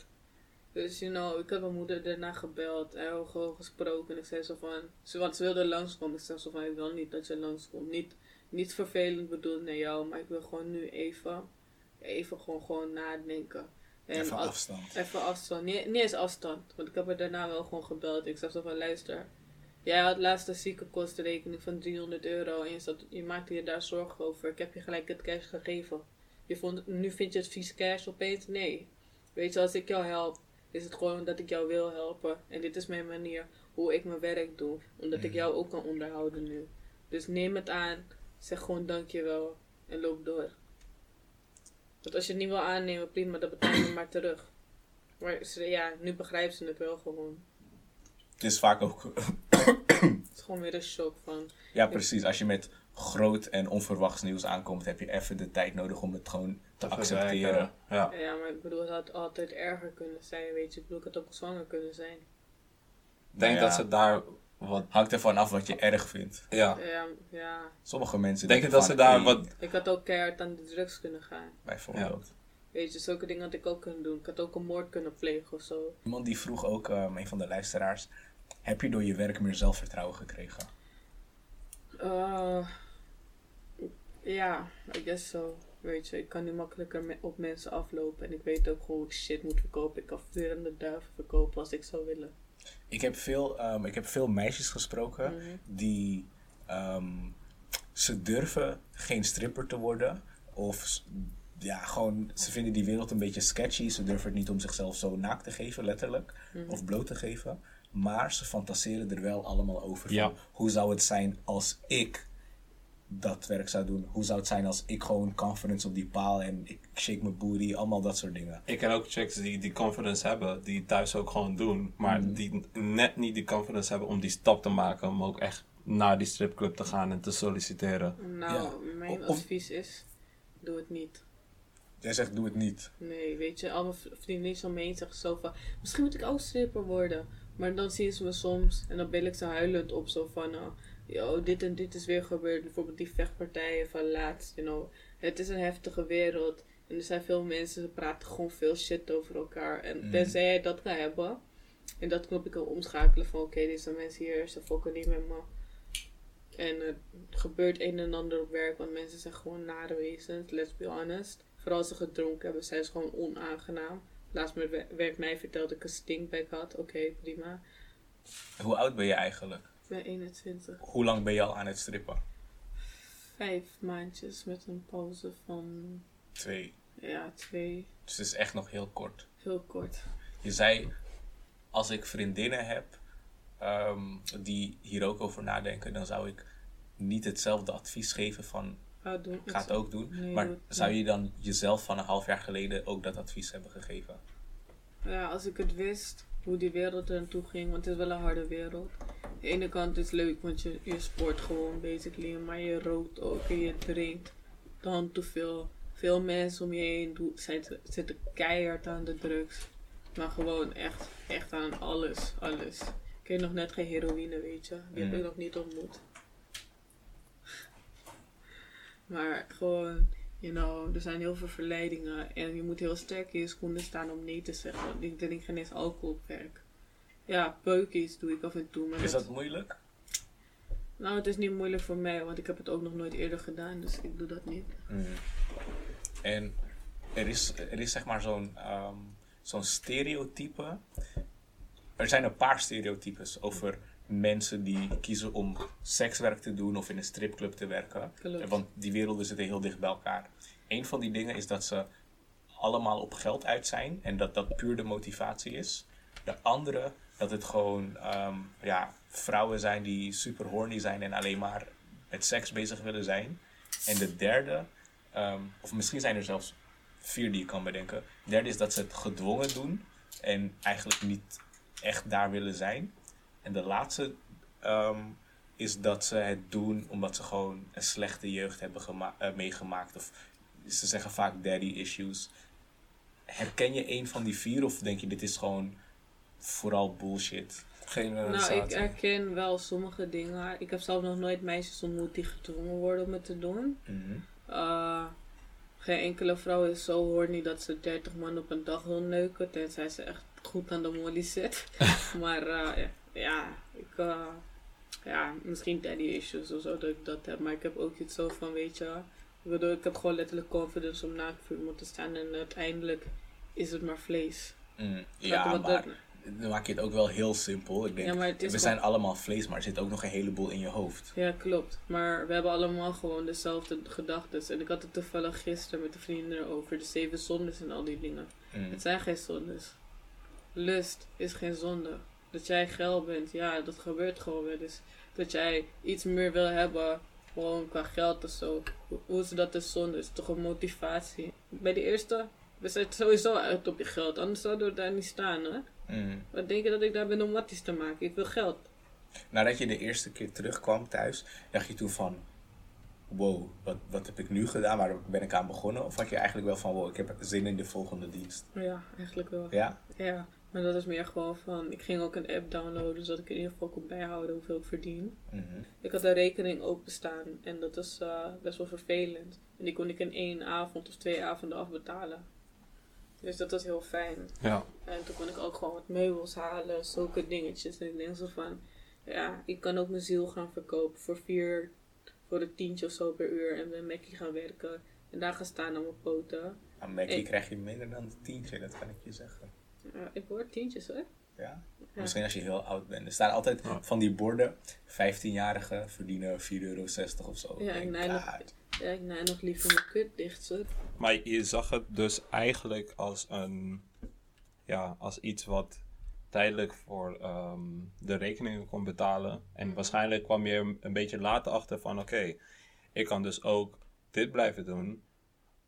Dus, you know, ik heb mijn moeder daarna gebeld en gewoon gesproken. En ik zei zo van, ze, want ze wilde langskomen. Ik zei zo van, ik wil niet dat je langskomt. Niet, niet vervelend bedoeld naar jou, maar ik wil gewoon nu even, even gewoon, gewoon nadenken. En Even afstand. Even afstand. Niet, niet eens afstand. Want ik heb er daarna wel gewoon gebeld. Ik zeg zo van luister. Jij had laatst een ziekenkostenrekening van 300 euro. En je, zat, je maakte je daar zorgen over. Ik heb je gelijk het cash gegeven. Je vond, nu vind je het vies cash opeens? Nee. Weet je, als ik jou help, is het gewoon dat ik jou wil helpen. En dit is mijn manier hoe ik mijn werk doe. Omdat ik Mhm. jou ook kan onderhouden nu. Dus neem het aan. Zeg gewoon dankjewel. En loop door. Want als je het niet wil aannemen, prima, dan betaal je het maar terug. Maar ze, ja, nu begrijpen ze het wel gewoon. Het is vaak ook... Het is gewoon weer een shock van. Ja, precies. Als je met groot en onverwachts nieuws aankomt, heb je even de tijd nodig om het gewoon te accepteren. Ja. Ja, maar ik bedoel, het had altijd erger kunnen zijn, weet je. Ik bedoel, ik had ook zwanger kunnen zijn. Ik denk Ja. dat ze daar wat... Hangt ervan af wat je erg vindt. Ja. Ja, ja. Sommige mensen denken dat ze daar wat... Ik had ook keihard aan de drugs kunnen gaan. Bijvoorbeeld. Weet je, zulke dingen had ik ook kunnen doen. Ik had ook een moord kunnen plegen of zo. Iemand die vroeg ook, ehm, een van de luisteraars, heb je door je werk meer zelfvertrouwen gekregen? Eh, ja, I guess so. Weet je, ik kan nu makkelijker me- op mensen aflopen. En ik weet ook hoe ik shit moet verkopen. Ik kan veel aan de duiven verkopen als ik zou willen. Ik heb veel, ehm, ik heb veel meisjes gesproken Mhm. die ehm, ze durven geen stripper te worden. Of ja, gewoon, ze vinden die wereld een beetje sketchy. Ze durven het niet om zichzelf zo naakt te geven, letterlijk. Mhm. Of bloot te geven. Maar ze fantaseren er wel allemaal over. Ja. Van, hoe zou het zijn als ik dat werk zou doen? Hoe zou het zijn als ik gewoon confidence op die paal en ik shake mijn booty, allemaal dat soort dingen. Ik ken ook chicks die die confidence hebben, die thuis ook gewoon doen, maar Mhm. die net niet die confidence hebben om die stap te maken, om ook echt naar die stripclub te gaan en te solliciteren. Nou, Ja. mijn Of- advies is: doe het niet. Jij zegt doe het niet. Nee, weet je, al mijn v- vriendinnen om me heen zeggen zo van... Misschien moet ik ook stripper worden. Maar dan zien ze me soms en dan bel ik ze huilend op zo van... nou, yo, dit en dit is weer gebeurd. Bijvoorbeeld die vechtpartijen van laatst, you know. Het is een heftige wereld. En er zijn veel mensen, ze praten gewoon veel shit over elkaar. En Mhm. tenzij jij dat kan hebben... En dat knop ik al omschakelen van... Oké, deze mensen hier, ze fokken niet met me. En er gebeurt een en ander op werk, want mensen zijn gewoon nare wezens, let's be honest. Vooral als ze gedronken hebben, zijn ze gewoon onaangenaam. Laatst met wer- werk mij vertelde dat ik een stinkbek had. Oké, prima. Hoe oud ben je eigenlijk? Ik ben 21. Hoe lang ben je al aan het strippen? Vijf maandjes met een pauze van, Twee. ja, twee. Dus het is echt nog heel kort. Heel kort. Je zei, als ik vriendinnen heb ehm, die hier ook over nadenken, dan zou ik niet hetzelfde advies geven van Ga het doen. ga het ook doen. Nee, maar zou je dan jezelf van een half jaar geleden ook dat advies hebben gegeven? Ja, als ik het wist, hoe die wereld er naartoe ging, want het is wel een harde wereld. De ene kant is leuk, want je, je sport gewoon basically, maar je rookt ook en je drinkt dan te veel. Veel mensen om je heen doen, zijn, zitten keihard aan de drugs. Maar gewoon echt, echt aan alles, alles. Ik heb nog net geen heroïne, weet je. Die heb Mm. ik nog niet ontmoet. <laughs> Maar gewoon, you know, er zijn heel veel verleidingen. En je moet heel sterk in je schoenen staan om nee te zeggen. Ik drink geen eens alcohol op werk. Ja, peukjes doe ik af en toe. Maar Is dat moeilijk? Nou, het is niet moeilijk voor mij, want ik heb het ook nog nooit eerder gedaan. Dus ik doe dat niet. Mm. En er is, er is zeg maar zo'n ehm, zo'n stereotype. Er zijn een paar stereotypes over mensen die kiezen om sekswerk te doen of in een stripclub te werken. Klopt. Want die werelden zitten heel dicht bij elkaar. Een van die dingen is dat ze allemaal op geld uit zijn en dat dat puur de motivatie is. De andere, dat het gewoon ehm, ja, vrouwen zijn die super horny zijn en alleen maar met seks bezig willen zijn. En de derde, ehm, of misschien zijn er zelfs vier die je kan bedenken. De derde is dat ze het gedwongen doen en eigenlijk niet echt daar willen zijn. En de laatste ehm, is dat ze het doen omdat ze gewoon een slechte jeugd hebben eh, meegemaakt. Of ze zeggen vaak daddy issues. Herken je een van die vier of denk je dit is gewoon vooral bullshit? Geen Nou, ik herken wel sommige dingen. Ik heb zelf nog nooit meisjes ontmoet die gedwongen worden om het te doen. Mhm. Uh, geen enkele vrouw is zo horny dat ze 30 man op een dag wil neuken. Tenzij ze echt goed aan de molly zit. <laughs> maar uh, ja, ja, ik, uh, ja, misschien daddy issues of zo dat ik dat heb. Maar ik heb ook iets zo van, weet je, ik bedoel, ik heb gewoon letterlijk confidence om naakt voor iemand te staan. En uiteindelijk is het maar vlees. Mm, ja, maar dan maak je het ook wel heel simpel. Ik denk, Ja, we gewoon- zijn allemaal vlees, maar er zit ook nog een heleboel in je hoofd. Ja, klopt. Maar we hebben allemaal gewoon dezelfde gedachten. En ik had het toevallig gisteren met de vrienden over. De zeven zondes en al die dingen. Mm. Het zijn geen zondes. Lust is geen zonde. Dat jij geil bent, ja, dat gebeurt gewoon wel eens. Dat jij iets meer wil hebben, gewoon qua geld of zo. Hoe- Hoe is dat een zonde? is toch een motivatie. Bij de eerste, we zijn sowieso uit op je geld. Anders zouden we daar niet staan, hè. Mm. Wat denk je dat ik daar ben om watties te maken? Ik wil geld. Nadat je de eerste keer terugkwam thuis, dacht je toen van... Wow, wat, wat heb ik nu gedaan? Waar ben ik aan begonnen? Of had je eigenlijk wel van, wow, ik heb zin in de volgende dienst? Ja, eigenlijk wel. Ja? Ja, maar dat is meer gewoon van. Ik ging ook een app downloaden zodat ik in ieder geval kon bijhouden hoeveel ik verdien. Mhm. Ik had een rekening openstaan en dat is eh, best wel vervelend. En die kon ik in één avond of twee avonden afbetalen. Dus dat was heel fijn. Ja. En toen kon ik ook gewoon wat meubels halen, zulke dingetjes. En ik denk zo van, ja, ik kan ook mijn ziel gaan verkopen voor vier, voor een tientje of zo per uur. En bij Mackie gaan werken. En daar gaan staan aan mijn poten. Aan Mackie Ik- krijg je minder dan een tientje, dat kan ik je zeggen. Ja, ik hoor tientjes hoor. Ja? Ja. Misschien als je heel oud bent. Er staan altijd Ja. van die borden, 15-jarigen verdienen 4,60 euro of zo. Ja, Ik denk, nee, nog- God. Ja, ik nog liever mijn kut dicht. Maar je zag het dus eigenlijk als een, ja, als iets wat tijdelijk voor ehm, de rekeningen kon betalen. En waarschijnlijk kwam je een beetje later achter van, oké, ik kan dus ook dit blijven doen,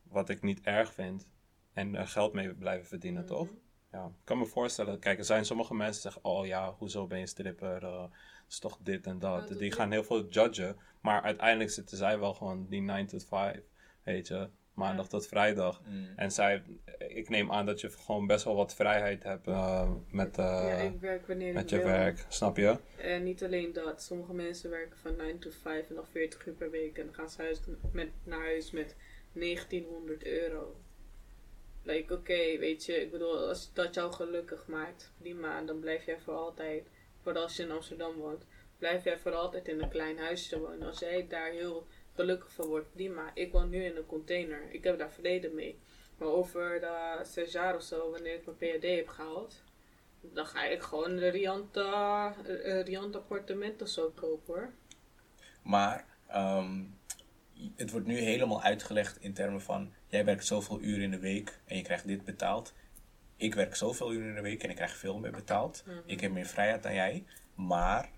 wat ik niet erg vind, en er geld mee blijven verdienen, toch? Ja, ik kan me voorstellen, kijk, er zijn sommige mensen die zeggen, oh ja, hoezo ben je stripper, het is toch dit en dat. Ja, dat die gaan heel veel judgen, maar uiteindelijk zitten zij wel gewoon die 9 tot 5, weet je, maandag Ja. tot vrijdag. Mm. En zij, ik neem aan dat je gewoon best wel wat vrijheid hebt eh, met, eh, ja, ik werk wanneer met ik je wil. werk, snap je? En niet alleen dat. Sommige mensen werken van 9 tot 5 en nog 40 uur per week. En dan gaan ze huis met, naar huis met 1900 euro. Like, oké, weet je, ik bedoel, als dat jou gelukkig maakt, prima. Dan blijf jij voor altijd, vooral als je in Amsterdam woont, blijf jij voor altijd in een klein huisje wonen. Als jij daar heel gelukkig van wordt, prima. Ik woon nu in een container. Ik heb daar vrede mee. Maar over de zes jaar of zo, wanneer ik mijn PhD heb gehaald, dan ga ik gewoon een riant, riant appartement of zo kopen hoor. Maar ehm, het wordt nu helemaal uitgelegd in termen van... Jij werkt zoveel uren in de week en je krijgt dit betaald. Ik werk zoveel uren in de week en ik krijg veel meer betaald. Mhm. Ik heb meer vrijheid dan jij. Maar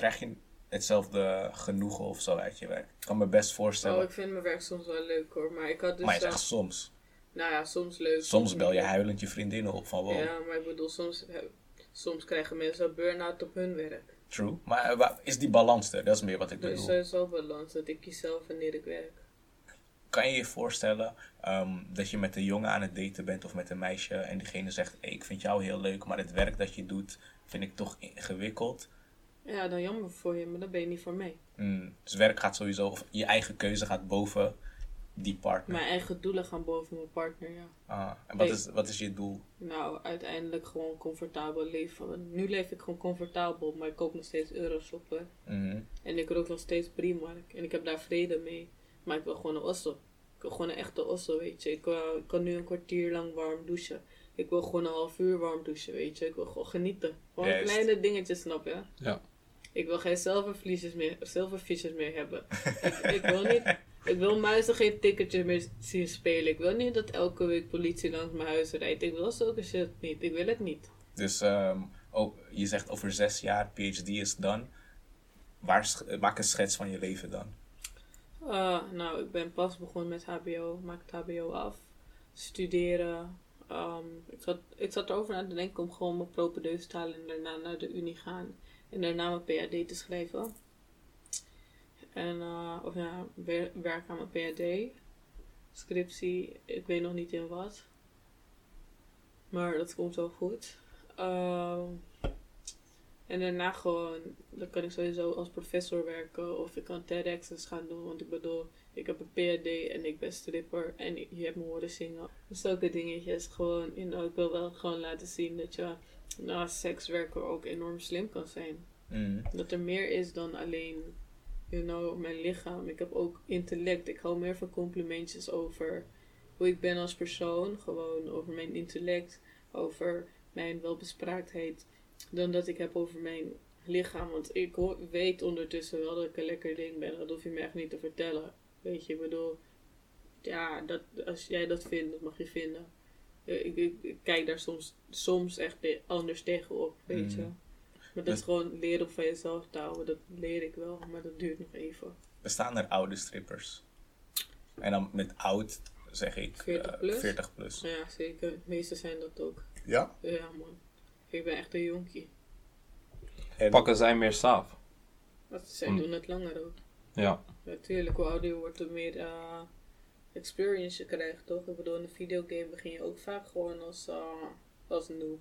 krijg je hetzelfde genoegen of zo uit je werk? Ik kan me best voorstellen. Oh, ik vind mijn werk soms wel leuk hoor. Maar ik had dus. maar je zegt soms. nou ja, soms leuk. Soms bel je huilend je vriendinnen op van wow. Ja, maar ik bedoel, soms, soms krijgen mensen een burn-out op hun werk. True. Maar eh, is die balans er? Dat is meer wat ik Er is bedoel. sowieso balans dat ik kies zelf wanneer ik werk. Kan je je voorstellen ehm, dat je met een jongen aan het daten bent of met een meisje en diegene zegt: hey, Ik vind jou heel leuk, maar het werk dat je doet vind ik toch ingewikkeld. Ja, dan jammer voor je, maar dan ben je niet voor mij. Mm, dus werk gaat sowieso, of je eigen keuze gaat boven die partner. Mijn eigen doelen gaan boven mijn partner, ja. Ah, en wat Hey. is, wat is je doel? Nou, uiteindelijk gewoon comfortabel leven. Nu leef ik gewoon comfortabel, maar ik koop nog steeds euro's op. Hè. Mhm. En ik rook nog steeds Primark. En ik heb daar vrede mee. Maar ik wil gewoon een osso. Ik wil gewoon een echte osso, weet je. Ik, wil- ik kan nu een kwartier lang warm douchen. Ik wil gewoon een half uur warm douchen, weet je. Ik wil gewoon genieten. Gewoon Juist. kleine dingetjes, snap je? Ja. Ik wil geen zilvervliesjes meer, zilvervisjes meer hebben. <laughs> ik, ik wil niet... Ik wil muizen geen ticketjes meer zien spelen. Ik wil niet dat elke week politie langs mijn huis rijdt. Ik wil zulke shit niet. Ik wil het niet. Dus oh, je zegt over zes jaar, PhD is. Waar, sch- maak een schets van je leven dan. Uh, nou, ik ben pas begonnen met HBO. Maak het HBO af. Studeren. Ehm, ik, zat, ik zat erover na te denken om gewoon mijn propedeus te halen en daarna naar de unie gaan. En daarna mijn PhD te schrijven. En, eh, of ja, wer- werk aan mijn PhD. Scriptie, ik weet nog niet in wat. Maar dat komt wel goed. Ehm, en daarna gewoon, dan kan ik sowieso als professor werken of ik kan TEDx's gaan doen. Want ik bedoel, ik heb een PhD en ik ben stripper en je hebt me horen zingen. Dus zulke dingetjes gewoon, you know, ik wil wel gewoon laten zien dat je na sekswerker ook enorm slim kan zijn. Mhm. Dat er meer is dan alleen, you know, mijn lichaam. Ik heb ook intellect. Ik hou meer van complimentjes over hoe ik ben als persoon. Gewoon over mijn intellect, over mijn welbespraaktheid. Dan dat ik heb over mijn lichaam. Want ik weet ondertussen wel dat ik een lekker ding ben. Dat hoef je me echt niet te vertellen. Weet je, ik bedoel, ja, dat, als jij dat vindt, dat mag je vinden. Eh, Ik, ik, ik kijk daar soms, soms echt anders tegenop, weet je. Mhm. Maar dat is gewoon leren om van jezelf te houden. Dat leer ik wel, maar dat duurt nog even. Bestaan er oude strippers? En dan met oud zeg ik 40 eh, plus? 40 plus. Ja, zeker. De meeste zijn dat ook. Ja? Ja, man. Ik ben echt een jonkie. En, Pakken zij meer saaf? Want zij Mm. doen het langer ook. Ja. Natuurlijk, hoe ouder je wordt, hoe meer eh, experience je krijgt, toch? Ik bedoel, in een videogame begin je ook vaak gewoon als, eh als noob.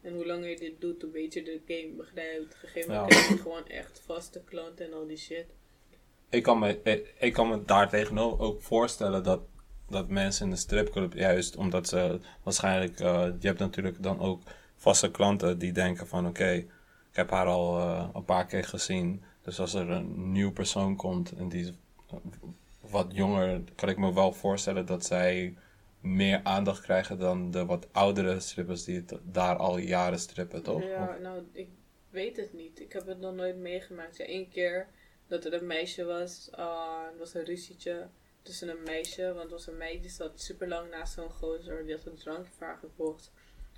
En hoe langer je dit doet, hoe beter je de game begrijpt. Op een gegeven moment Ja. krijg je gewoon echt vaste klanten en al die shit. Ik kan me, ik, ik kan me daar tegenover ook voorstellen dat, dat mensen in de stripclub, juist omdat ze waarschijnlijk, eh, je hebt natuurlijk dan ook vaste klanten die denken van oké, ik heb haar al eh, een paar keer gezien. Dus als er een nieuw persoon komt en die wat jonger, kan ik me wel voorstellen dat zij meer aandacht krijgen dan de wat oudere strippers die het daar al jaren strippen, toch? Ja, nou, ik weet het niet. Ik heb het nog nooit meegemaakt. Ja, één keer dat er een meisje was. het was een ruzietje tussen een meisje. Want het was een meisje die zat super lang naast zo'n gozer. Die had een drankje voor haar gekocht.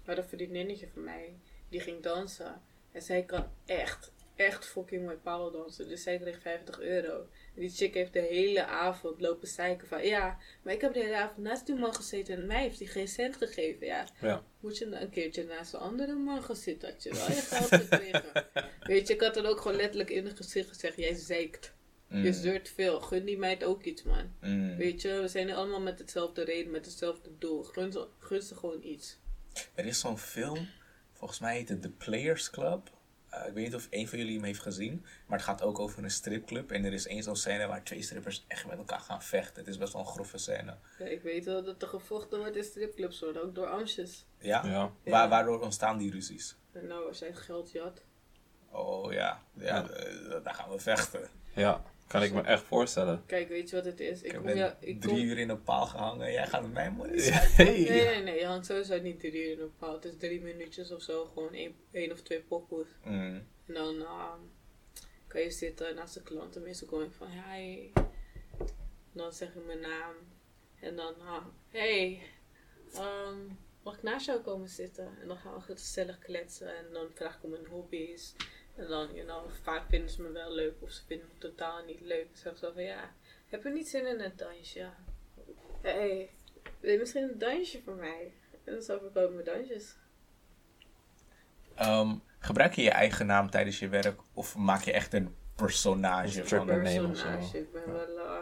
Maar een vriendinnetje van mij, die ging dansen. En zij kan echt, echt fucking mooi paal dansen. Dus zij kreeg 50 euro. Die chick heeft de hele avond lopen zeiken van... Ja, maar ik heb de hele avond naast die man gezeten en mij heeft hij geen cent gegeven. Ja, Ja. moet je een keertje naast een andere man gaan zitten, had je wel je geld gekregen. <laughs> Weet je, ik had dan ook gewoon letterlijk in het gezicht gezegd, jij zeikt. Mm, Je zeurt veel, gun die meid ook iets, man. mm. Weet je, we zijn allemaal met hetzelfde reden, met hetzelfde doel. Gun ze, gun ze gewoon iets. Er is zo'n film, volgens mij heet het The Players Club. Eh, ik weet niet of een van jullie hem heeft gezien, maar het gaat ook over een stripclub. En er is één zo'n scène waar twee strippers echt met elkaar gaan vechten. Het is best wel een grove scène. Ja, ik weet wel dat er gevochten wordt in stripclubs, hoor. Ook door amsjes. Ja? Ja. Waar, waardoor ontstaan die ruzies? Nou, als jij geld jat. Oh ja, ja, eh, daar gaan we vechten. Ja, kan ik me echt voorstellen. Kijk, weet je wat het is? Ik Ik heb kom ja, ik drie kom... uur in een paal gehangen. Jij gaat met mij mooi. Nee, nee, nee. Je hangt sowieso niet drie uur in een paal. Het is drie minuutjes of zo. Gewoon één, één of twee pokoes. Mm. En dan ehm, kan je zitten naast de klanten. Meestal kom ik van, hi. Dan zeg ik mijn naam. En dan, ah, hey, ehm, mag ik naast jou komen zitten? En dan gaan we gezellig kletsen. En dan vraag ik om mijn hobby's. En dan, you know, vaak vinden ze me wel leuk. Of ze vinden me totaal niet leuk. Dan zeg ik zo van, ja, heb je niet zin in een dansje? Hey, wil je misschien een dansje voor mij? En dan verkoop ik mijn dansjes. Ehm, gebruik je je eigen naam tijdens je werk of maak je echt een personage Een van of personage. zo. Ik ben wel... eh,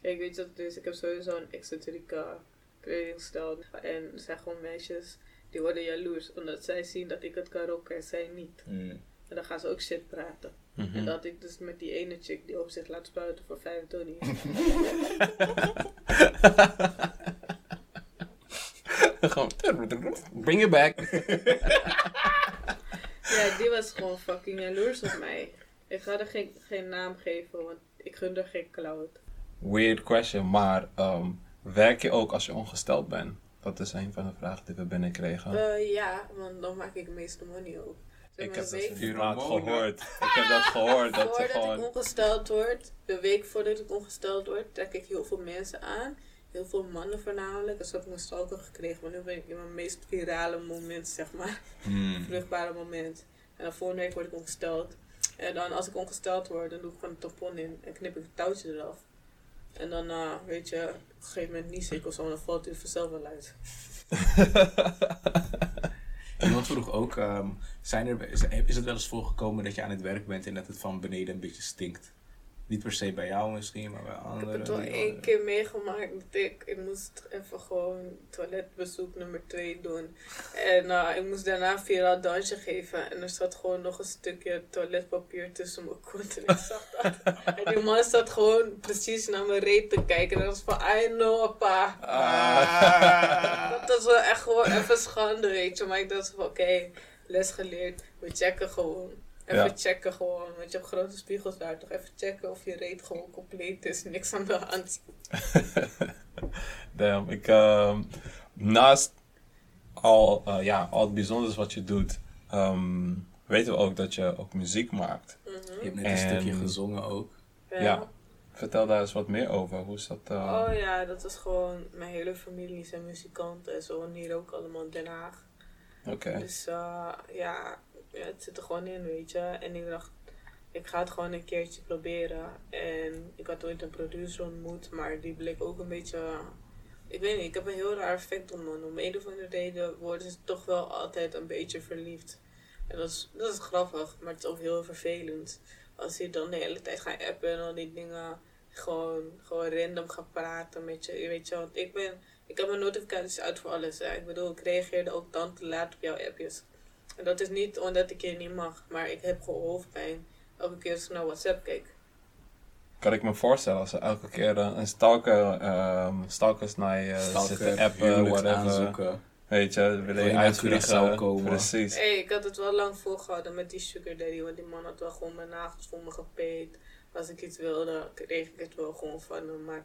kijk, weet je wat het is? Ik heb sowieso een excentrieke kledingstijl. En er zijn gewoon meisjes die worden jaloers. Omdat zij zien dat ik het kan rocken en zij niet. Mm. En dan gaan ze ook shit praten. Mhm. En dat ik dus met die ene chick die op zich laat spuiten voor 25. <laughs> Gewoon, bring it back. ja, die was gewoon fucking jaloers op mij. Ik ga er geen, geen naam geven, want ik gun er geen cloud. Weird question, maar ehm, werk je ook als je ongesteld bent? Dat is een van de vragen die we binnenkregen. Eh, ja, want dan maak ik de meeste money ook. Ik heb dat Inderdaad gehoord. Ik heb dat gehoord. Dat voordat ik gewoon... ongesteld word, de week voordat ik ongesteld word, trek ik heel veel mensen aan. Heel veel mannen voornamelijk. Dus heb ik mijn stalker gekregen. Maar nu ben ik in mijn meest virale moment, zeg maar. Mm. Vruchtbare moment. En dan volgende week word ik ongesteld. En dan als ik ongesteld word, dan doe ik gewoon een tampon in. En knip ik het touwtje eraf. En dan, eh, weet je, op een gegeven moment niet ik of zo. En dan valt er vanzelf wel uit. <laughs> Iemand vroeg ook, ehm, zijn er, is, is het wel eens voorgekomen dat je aan het werk bent en dat het van beneden een beetje stinkt? Niet per se bij jou misschien, maar bij Ik anderen. heb het wel één keer meegemaakt dat ik, ik moest even gewoon toiletbezoek nummer 2 doen. En eh, ik moest daarna viraal dansje geven. En er zat gewoon nog een stukje toiletpapier tussen mijn kont. En ik zag dat. en die man zat gewoon precies naar mijn reet te kijken. En dat was van, I know, pa. Ah. Dat was wel echt gewoon even schande, weet je. Maar ik dacht van, oké, les geleerd. We checken gewoon. Even Ja. checken gewoon. Want je hebt grote spiegels daar. Toch even checken of je reet gewoon compleet is. Niks aan de hand. <laughs> Damn, ik, ehm, naast al, eh, ja, al het bijzonders wat je doet, ehm, weten we ook dat je ook muziek maakt. Mhm. Je hebt net een En- stukje gezongen ook. Ja. Vertel daar eens wat meer over. Hoe is dat? eh, Oh ja, dat is gewoon... Mijn hele familie zijn muzikanten. En zo wonen hier ook allemaal in Den Haag. Oké. Dus eh, ja, ja, het zit er gewoon in, weet je. En ik dacht, ik ga het gewoon een keertje proberen. En ik had ooit een producer ontmoet, maar die bleek ook een beetje... Ik weet niet, ik heb een heel raar effect op man. Om een of andere reden worden ze toch wel altijd een beetje verliefd. En dat is, dat is grappig, maar het is ook heel vervelend. Als je dan de hele tijd gaat appen en al die dingen gewoon, gewoon random gaat praten met je. Je Weet je, want ik ben... Ik heb mijn notificaties uit voor alles. Hè. Ik bedoel, ik reageerde ook dan te laat op jouw appjes. En dat is niet omdat ik je niet mag, maar ik heb gewoon hoofdpijn. Elke keer als ik naar WhatsApp kijk. Kan ik me voorstellen als er elke keer eh, een stalker, ehm, stalkers naar je Stalker, zitten appen, huwelijks whatever. aanzoeken. Weet je, willen Wil je uitvliegen. Komen? Precies. Hey, ik had het wel lang volgehouden met die sugar daddy, want die man had wel gewoon mijn nagels voor me gepeet. Als ik iets wilde, kreeg ik het wel gewoon van hem. Maar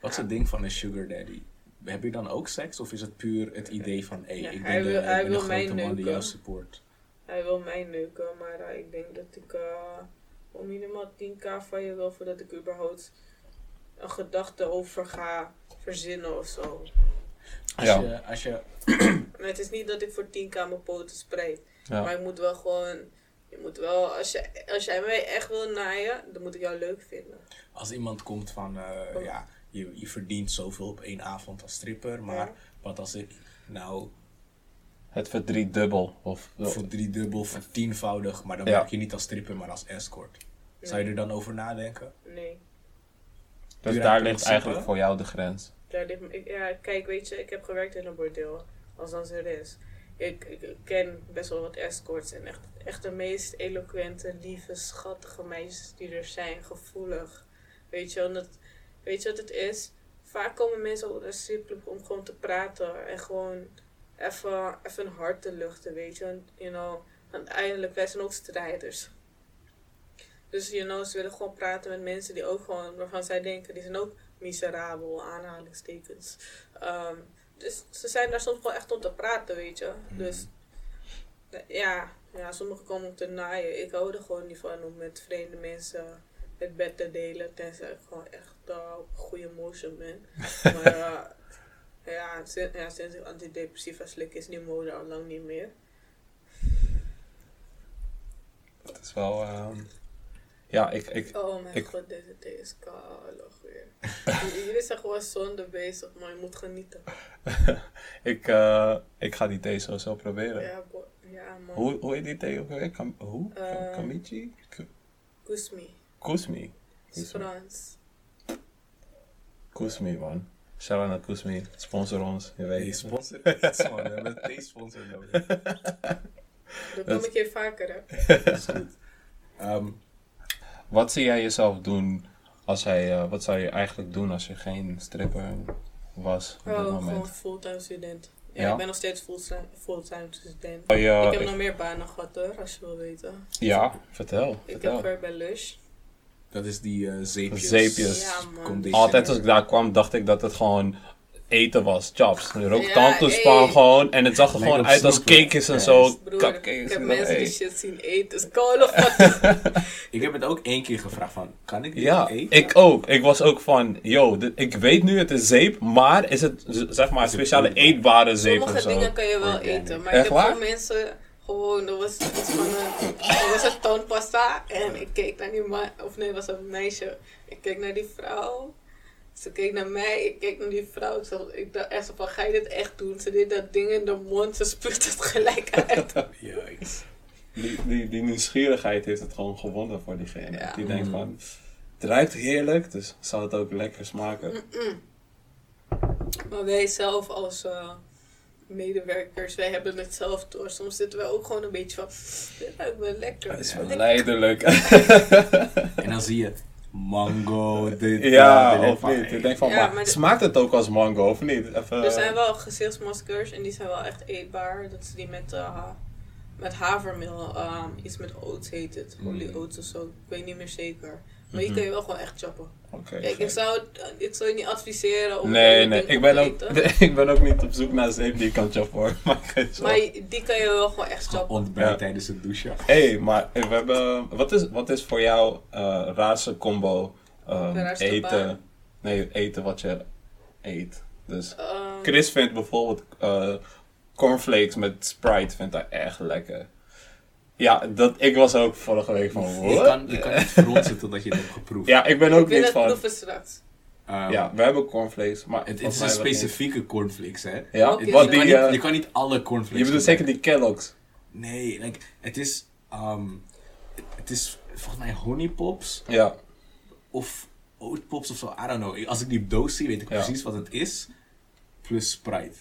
Wat is het ding van een sugar daddy? Heb je dan ook seks of is het puur het idee van, hé, Ja, ik hij ben de, wil- ik hij ben wil mij grote man die neuken. jou support? hij wil mij neuken, maar eh, ik denk dat ik uh, minimaal 10k van je wil voordat ik überhaupt een gedachte over ga verzinnen of zo. Als Ja. je, als je, <clears throat> het is niet dat ik voor 10k mijn poten spreid. Ja. Maar ik moet wel gewoon. Je moet wel, als, je, als jij mij echt wil naaien, dan moet ik jou leuk vinden. als iemand komt van, eh, ja, je, je verdient zoveel op één avond als stripper, maar Ja. wat als ik nou Het verdriet dubbel. Of, voor driedubbel, voor tienvoudig, maar dan Ja. werk je niet als stripper, maar als escort. Zou je er dan over nadenken? Nee. dus daar ligt principe? eigenlijk voor jou de grens. Daar ligt, ik, ja, kijk, weet je, ik heb gewerkt in een bordeel als danseres. Ik, ik, ik ken best wel wat escorts en echt, echt de meest eloquente, lieve, schattige meisjes die er zijn, gevoelig. Weet je, omdat, weet je wat het is? Vaak komen mensen op een om gewoon te praten en gewoon even, even een hart te luchten, weet je. You know, uiteindelijk, wij zijn ook strijders. Dus, you know, ze willen gewoon praten met mensen die ook gewoon, waarvan zij denken, die zijn ook miserabel, aanhalingstekens. Ehm, dus ze zijn daar soms gewoon echt om te praten, weet je. Dus eh, ja, ja, sommigen komen om te naaien. Ik hou er gewoon niet van om met vreemde mensen het bed te delen, tenzij ik gewoon echt uh, op goede motion ben. <laughs> maar ja, sinds, ja, sinds ik antidepressiva slik is die mode al lang niet meer. Het is wel... ehm, ja, ik, ik, Oh mijn Ik- god, deze thee is kalig weer. <laughs> Jullie zijn gewoon zonde bezig, maar je moet genieten. <laughs> ik, eh, ik ga die thee sowieso proberen. Ja, ja man. Hoe, hoe heet die thee ook weer? Kam, hoe? Eh, Kamichi? Kusmi. Kusmi. Frans. Kusmi, man. Shout-out naar Kusmi. Sponsor ons, je Hey, weet. sponsor. <laughs> man, we hebben een thee-sponsor nodig. Dat kom ik hier vaker, hè. Dat is goed. Ehm, Wat zie jij jezelf doen als jij, eh, wat zou je eigenlijk doen als je geen stripper was op dit Oh, moment? gewoon fulltime student. Ja, Ja? ik ben nog steeds fulltime, fulltime student. Oh, ja, ik heb ik- nog meer banen gehad hoor, als je wil weten. ja, vertel. Ik vertel. heb gewerkt bij Lush. Dat is die eh zeepjes. Zeepjes. Ja, man. conditioner. Altijd als ik daar kwam, dacht ik dat het gewoon eten was. Chops. Er ook Ja, gewoon. En het zag er gewoon uit als cakejes en Ja, zo. Broer, ik heb en mensen hey. die shit zien eten. Of what? <laughs> Ik heb het ook één keer gevraagd van, kan ik dit Ja, eten? ik ook. Ik was ook van, yo, dit- ik weet nu het is zeep, maar is het zeg maar Is speciale eetbare zeep of Sommige zo? dingen kan je wel Organic. eten. Maar Echt ik heb waar? mensen gewoon, er was iets van een, er was een toonpasta en ik keek naar die man, of nee, het was een meisje. Ik keek naar die vrouw. Ze keek naar mij, ik keek naar die vrouw. Ik, zag, ik dacht echt zo van, ga je dit echt doen? Ze deed dat ding in de mond, ze spuugt het gelijk uit. <laughs> Yikes. Die, die, die nieuwsgierigheid heeft het gewoon gewonnen voor diegene. Ja. Die denkt Mm. van, het ruikt heerlijk, dus zal het ook lekker smaken. Maar wij zelf als eh, medewerkers, wij hebben het zelf door. Soms zitten wij ook gewoon een beetje van, dit ruikt wel lekker. Het is Lekker. verleidelijk. <laughs> En dan zie je mango, dit, ja, dat. Of van, niet? Ik denk van, Ja, maar, smaakt het ook als mango of niet? Even, Er zijn wel gezichtsmaskers en die zijn wel echt eetbaar. Dat is die met, eh, met havermeel, ehm, iets met oats heet het. Holy Mm. oats of zo, ik weet niet meer zeker. Maar die Mhm. kun je wel gewoon echt choppen. Oké, Kijk, oké. ik zou, het- ik zou je niet adviseren om Nee, nee, ik ben, ook, <laughs> ik ben ook niet op zoek naar zeep die ik kan choppen hoor. <laughs> Maar. Maar die kan je wel gewoon echt choppen. ontbijt Ja. tijdens het douchen. Hé, hey, maar we hebben, wat, is, wat is voor jou eh raarste combo ehm, raarste eten? baan? Nee, eten wat je eet. Dus Ehm, Chris vindt bijvoorbeeld eh, cornflakes met Sprite vindt hij echt lekker. Ja, dat, ik was ook vorige week van, Je kan, je kan niet fronsen totdat je het hebt geproefd. Ja, ik ben ook wil niet het van... proeven straks. Ehm, Ja, we hebben cornflakes, maar Het, is een specifieke cornflakes, hè? Ja, wat het? je, die... kan niet, eh, je kan niet alle cornflakes je bedoelt zeker die Kellogg's? Nee, like, het is... ehm, het is volgens mij honeypops Ja, of oatpops of zo. I don't know. Als ik die doos zie, weet ik Ja. precies wat het is. Plus Sprite.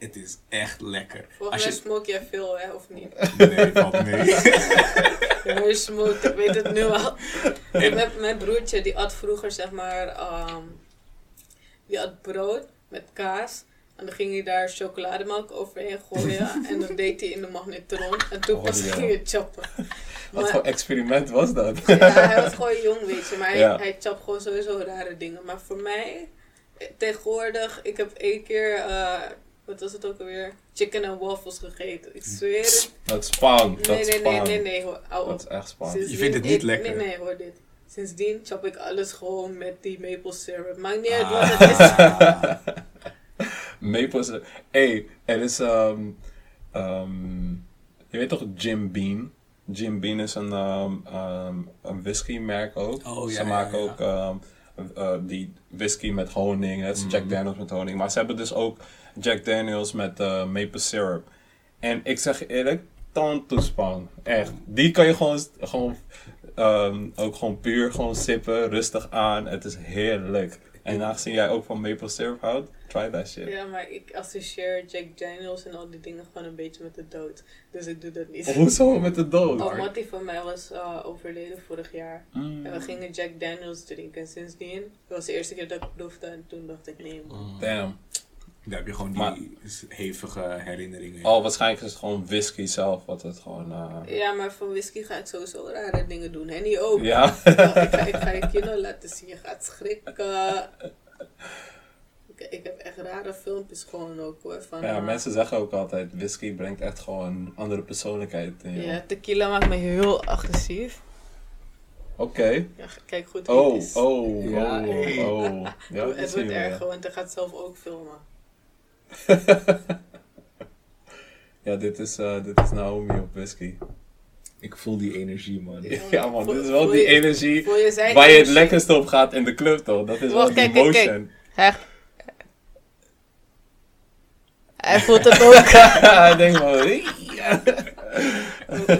Het is echt lekker. Volgens mij je... smoke jij veel, hè, of niet? Nee, valt mee. <laughs> Je smoke, ik weet het nu al. Mijn, mijn broertje, die at vroeger, zeg maar, ehm, die at brood met kaas. En dan ging hij daar chocolademelk overheen gooien. <laughs> en dan deed hij in de magnetron. En toen Oh, pas ja. ging hij choppen. wat Maar- voor experiment was dat? Ja, hij was gewoon jong, weet je. Maar hij, Ja. hij gewoon sowieso rare dingen. Maar voor mij, tegenwoordig, ik heb één keer, eh, wat was het ook alweer? Chicken en waffles gegeten. Ik zweer het. Dat is dat Nee, nee, nee, spang. nee, nee, hoor. Dat is echt. Sindsdien Je vindt het niet lekker? Nee, nee, hoor dit. Sindsdien chop ik alles gewoon met die maple syrup. Maakt niet uit wat Ah. het is. <laughs> Maple syrup. Hey, er is, ehm, je weet toch Jim Beam? Jim Beam is een, ehm, ehm, een whiskymerk ook. Oh, ja, Ze ja, maken ja. ook ehm, eh, die whisky met honing, net als Jack. Daniels met honing. Maar ze hebben dus ook Jack Daniels met eh, maple syrup. En ik zeg eerlijk, tandtoespan. Echt. Die kan je gewoon, gewoon ehm, ook gewoon puur gewoon sippen, rustig aan. Het is heerlijk. En aangezien jij ook van maple syrup houdt, try that shit. Ja, maar ik associeer Jack Daniels en al die dingen gewoon een beetje met de dood. Dus ik doe dat niet. Hoezo met de dood? Oh, Mattie van mij was eh, overleden vorig jaar. Mm. En we gingen Jack Daniels drinken. En sindsdien, dat was de eerste keer dat ik proefde. En toen dacht ik, nee man. Damn. Daar heb je gewoon Maar- die hevige herinneringen. Oh, waarschijnlijk is het gewoon whisky zelf wat het gewoon... eh, Ja, maar voor whisky ga ik sowieso rare dingen doen. En die ook. Ja. Oh, ik, ga, ik ga je kinderen laten zien. Je gaat schrikken. Ik, ik heb echt rare filmpjes gewoon ook hoor. Van, ja, eh, mensen zeggen ook altijd, whisky brengt echt gewoon een andere persoonlijkheid in. Ja, tequila maakt me heel agressief. Oké. Ja, kijk goed hoe het Oh, is. oh, Ja, oh, hey. oh. <laughs> Ja, het wordt ja. want hij gaat zelf ook filmen. <laughs> Ja, dit is, eh, dit is Naomi op whisky. Ik voel die energie, man. Ja man, Voel- dit is wel die je- energie waar je het energie? lekkerste op gaat in de club toch? Dat is wel die kijk, kijk, kijk. motion. <laughs> Hij, voelt het ook. <laughs> Hij denkt van. We,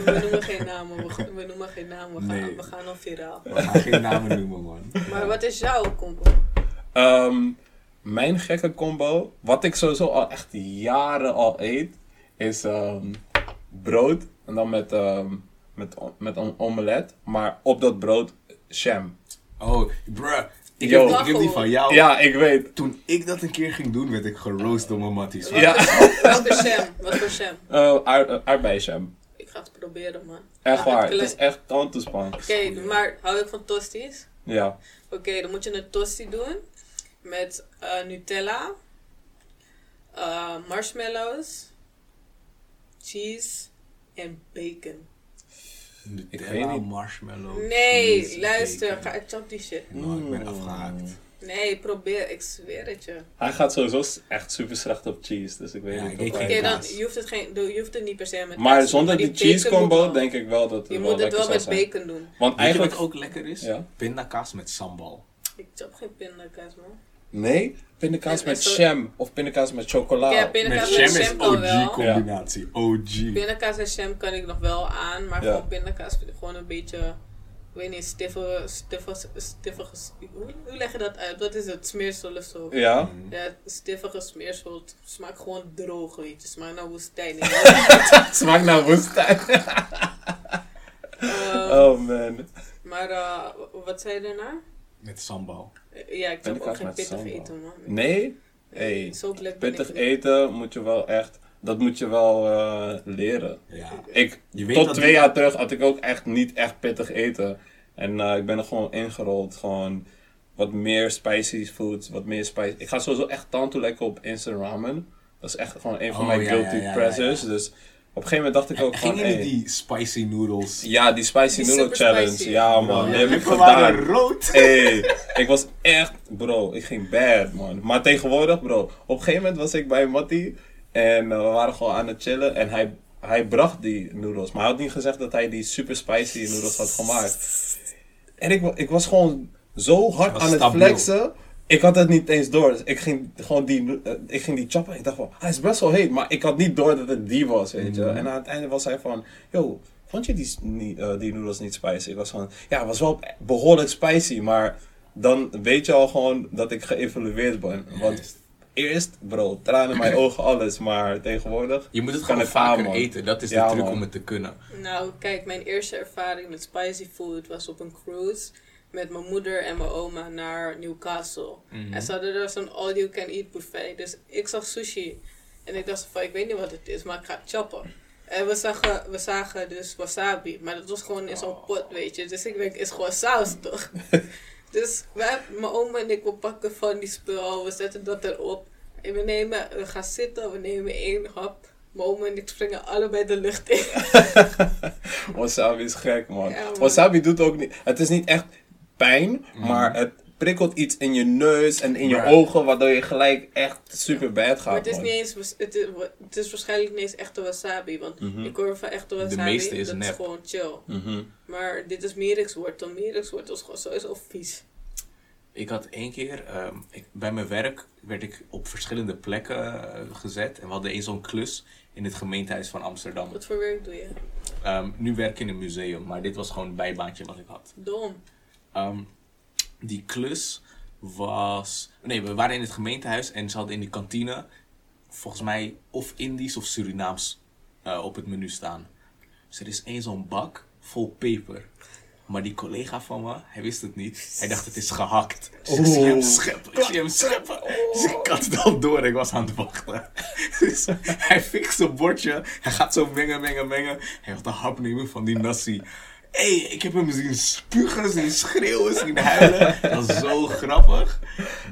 we noemen geen namen, we, noemen geen namen, we gaan, Nee. we gaan al viraal. We gaan geen namen noemen, man. Maar wat is jouw combo? Ehm, mijn gekke combo, wat ik sowieso al echt jaren al eet, is ehm, brood en dan met, ehm, met, met een omelet, maar op dat brood jam. Oh, bruh. Ik, Yo. heb, ik heb die van jou. Ja, ik weet. Toen ik dat een keer ging doen, werd ik geroost door mijn matties. Ja. Welke sham? Wat voor sham? Uh, aard, aardbeienjam. Ik ga het proberen, man. Echt waar, het het is echt tandtoespan. Oké, maar hou ik van tosties? Ja. Oké, dan moet je een tosti doen met eh, Nutella, eh, marshmallows, cheese en bacon. Ik weet niet. marshmallow. Nee, cheese, luister, bacon. ga ik chop die shit. Nou, ik ben afgehaakt. Nee, probeer, ik zweer het je. Hij gaat sowieso echt super slecht op cheese, dus ik weet Ja, niet ik of Oké, geen dan je hoeft het geen, je hoeft het niet per se met Maar kaas zonder die cheese combo denk ik wel dat het Je wel moet het wel met zijn. bacon doen. Want Weet je eigenlijk... wat ook lekker is? Ja? Pindakaas met sambal. Ik chop geen pindakaas, man. Nee, pindakaas met jam of pindakaas met chocola. Ja, pindakaas Met met jam is. OG-combinatie. OG. Pindakaas en jam kan ik nog wel aan, maar Ja. gewoon pindakaas vind ik gewoon een beetje, ik weet niet, stiffe, stiffe, stiffige, hoe, hoe leg je dat uit? Wat is het? Smeersel of zo? Ja? Mm. Ja, stiffige smeersel, smaakt gewoon droog, weet je. Smaakt naar woestijn. <laughs> Smaakt naar woestijn. <laughs> Ehm, oh man. Maar eh, wat zei je daarna? Met sambal. Eh, Ja, ik heb Pindakaas ook geen pittig sambal. eten, man. Nee? Hey, pittig eten moet je wel echt... Dat moet je wel eh, leren. Ja. Ik, Je weet tot dat twee die- jaar terug had ik ook echt niet echt pittig eten. En eh, ik ben er gewoon ingerold. Gewoon wat meer spicy foods, wat meer spicy. Ik ga sowieso echt tanto lekker op instant ramen. Dat is echt gewoon een van Oh, mijn ja, guilty ja, ja, pleasures. ja. Dus op een gegeven moment dacht ik ook Ging van... hey, die spicy noodles? Ja, die spicy Die noodle super challenge. spicy. Ja man, Ja. die heb ik gedaan. rood. <laughs> Hey, ik was echt, bro, ik ging bad man. Maar tegenwoordig, bro, op een gegeven moment was ik bij Matty en eh, we waren gewoon aan het chillen en hij, hij bracht die noedels. Maar hij had niet gezegd dat hij die super spicy noedels had gemaakt. En ik, ik was gewoon zo hard aan het stabiel. flexen. Ik had het niet eens door. Dus ik ging gewoon die, eh, ik ging die choppen. Ik dacht van, hij is best wel heet. Maar ik had niet door dat het die was, weet je. Mhm. En aan het einde was hij van, yo, vond je die, eh, die noedels niet spicy? Ik was van, ja, het was wel behoorlijk spicy. Maar dan weet je al gewoon dat ik geëvalueerd ben. Want eerst, bro, tranen in mijn <laughs> ogen, alles. Maar tegenwoordig... Je moet het gewoon aan, vaker eten. Dat is Ja, de truc man. om het te kunnen. Nou, kijk, mijn eerste ervaring met spicy food was op een cruise met mijn moeder en mijn oma naar Newcastle. Mhm. En ze hadden er zo'n all-you-can-eat buffet. Dus ik zag sushi. En ik dacht van, ik weet niet wat het is, maar ik ga choppen. En we zagen, we zagen dus wasabi. Maar dat was gewoon in zo'n pot, weet je. Dus ik denk, is gewoon saus toch? <laughs> dus wij, mijn oma en ik, we pakken van die spul. We zetten dat erop. En we nemen, we gaan zitten, we nemen één hap. Mijn oma en ik springen allebei de lucht in. <laughs> Wasabi is gek, man. Ja, man. Wasabi doet ook niet... Het is niet echt pijn, Mhm. maar het prikkelt iets in je neus en in je Right. ogen, waardoor je gelijk echt super bad gaat, Maar het is man. niet eens, het is, het is waarschijnlijk niet eens echte wasabi. Want Mhm. ik hoor van echte wasabi, meeste is dat is gewoon chill. Mhm. Maar dit is mierikswortel. Mierikswortel is gewoon sowieso vies. Ik had één keer, ehm, ik, bij mijn werk werd ik op verschillende plekken eh, gezet. En we hadden één zo'n klus in het gemeentehuis van Amsterdam. Wat voor werk doe je? Ehm, nu werk ik in een museum, maar dit was gewoon een bijbaantje wat ik had. Dom. Ehm, die klus was. Nee, we waren in het gemeentehuis en ze hadden in die kantine volgens mij of Indisch of Surinaams eh, op het menu staan. Dus er is één zo'n bak vol peper. Maar die collega van me, hij wist het niet. Hij dacht het is gehakt. Dus ik zie hem Oeh. scheppen, ik zie hem scheppen. Dus ik had het al door, ik was aan het wachten. <laughs> Dus hij fixt zijn bordje, hij gaat zo mengen, mengen, mengen. Hij gaat een hap nemen van die nasi. Hé, hey, ik heb hem zien spugen, zien schreeuwen, zien huilen. Dat was zo grappig.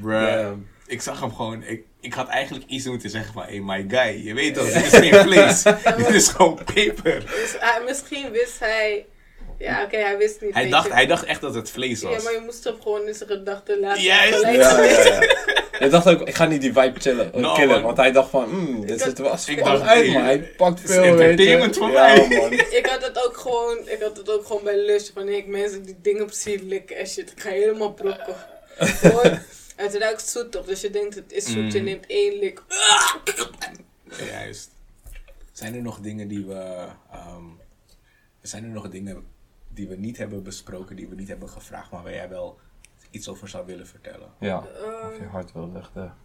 Bruh. Ja. Ik zag hem gewoon, ik, ik had eigenlijk iets moeten zeggen van, hey my guy, je weet toch, dit is geen vlees. <laughs> dit is gewoon peper. Dus hij- misschien wist hij... Ja, oké, hij wist niet. Hij dacht, je. hij dacht echt dat het vlees Ja, was. maar je moest hem gewoon in zijn gedachten laten. Juist. Ja, ja, ja. <laughs> Je dacht ook, ik ga niet die vibe chillen, eh, No, killen. man. Want hij dacht van, hmm, dit Ik zit was ik gewoon dacht, uit, hey, maar hij pakt veel, weet je. entertainment voor ja, mij. man. <laughs> Ik had het ook gewoon, ik had het ook gewoon bij lust. Wanneer ik mensen die dingen op zie likken en shit. Ik ga helemaal brokken. Gewoon, <laughs> het ruikt zoet toch? Dus je denkt het is zoet. Je Mm. neemt één lik. Juist. Zijn er nog dingen die we. ehm, zijn er nog dingen die we niet hebben besproken, die we niet hebben gevraagd, maar waar jij wel iets over zou willen vertellen? Ja, Ehm, of je hart wil luchten.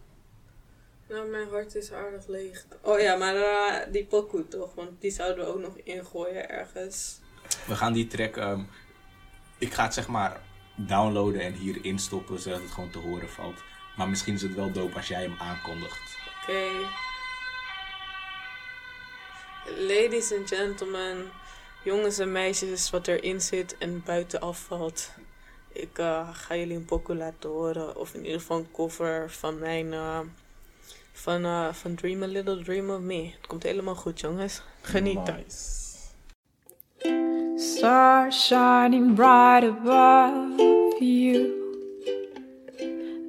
Nou, mijn hart is aardig leeg. Oh ja, maar eh, die pokoe toch? Want die zouden we ook nog ingooien ergens. We gaan die track. ehm, ik ga het zeg maar downloaden en hier instoppen zodat het gewoon te horen valt. Maar misschien is het wel dope als jij hem aankondigt. Oké. Ladies and gentlemen, jongens en meisjes, wat erin zit en buiten afvalt. Ik eh, ga jullie een pokoe laten horen. Of in ieder geval een cover van mijn. eh, van, eh, van Dream a Little Dream of Me. Het komt helemaal goed, jongens. Genieten. Nice. Stars shining bright above you.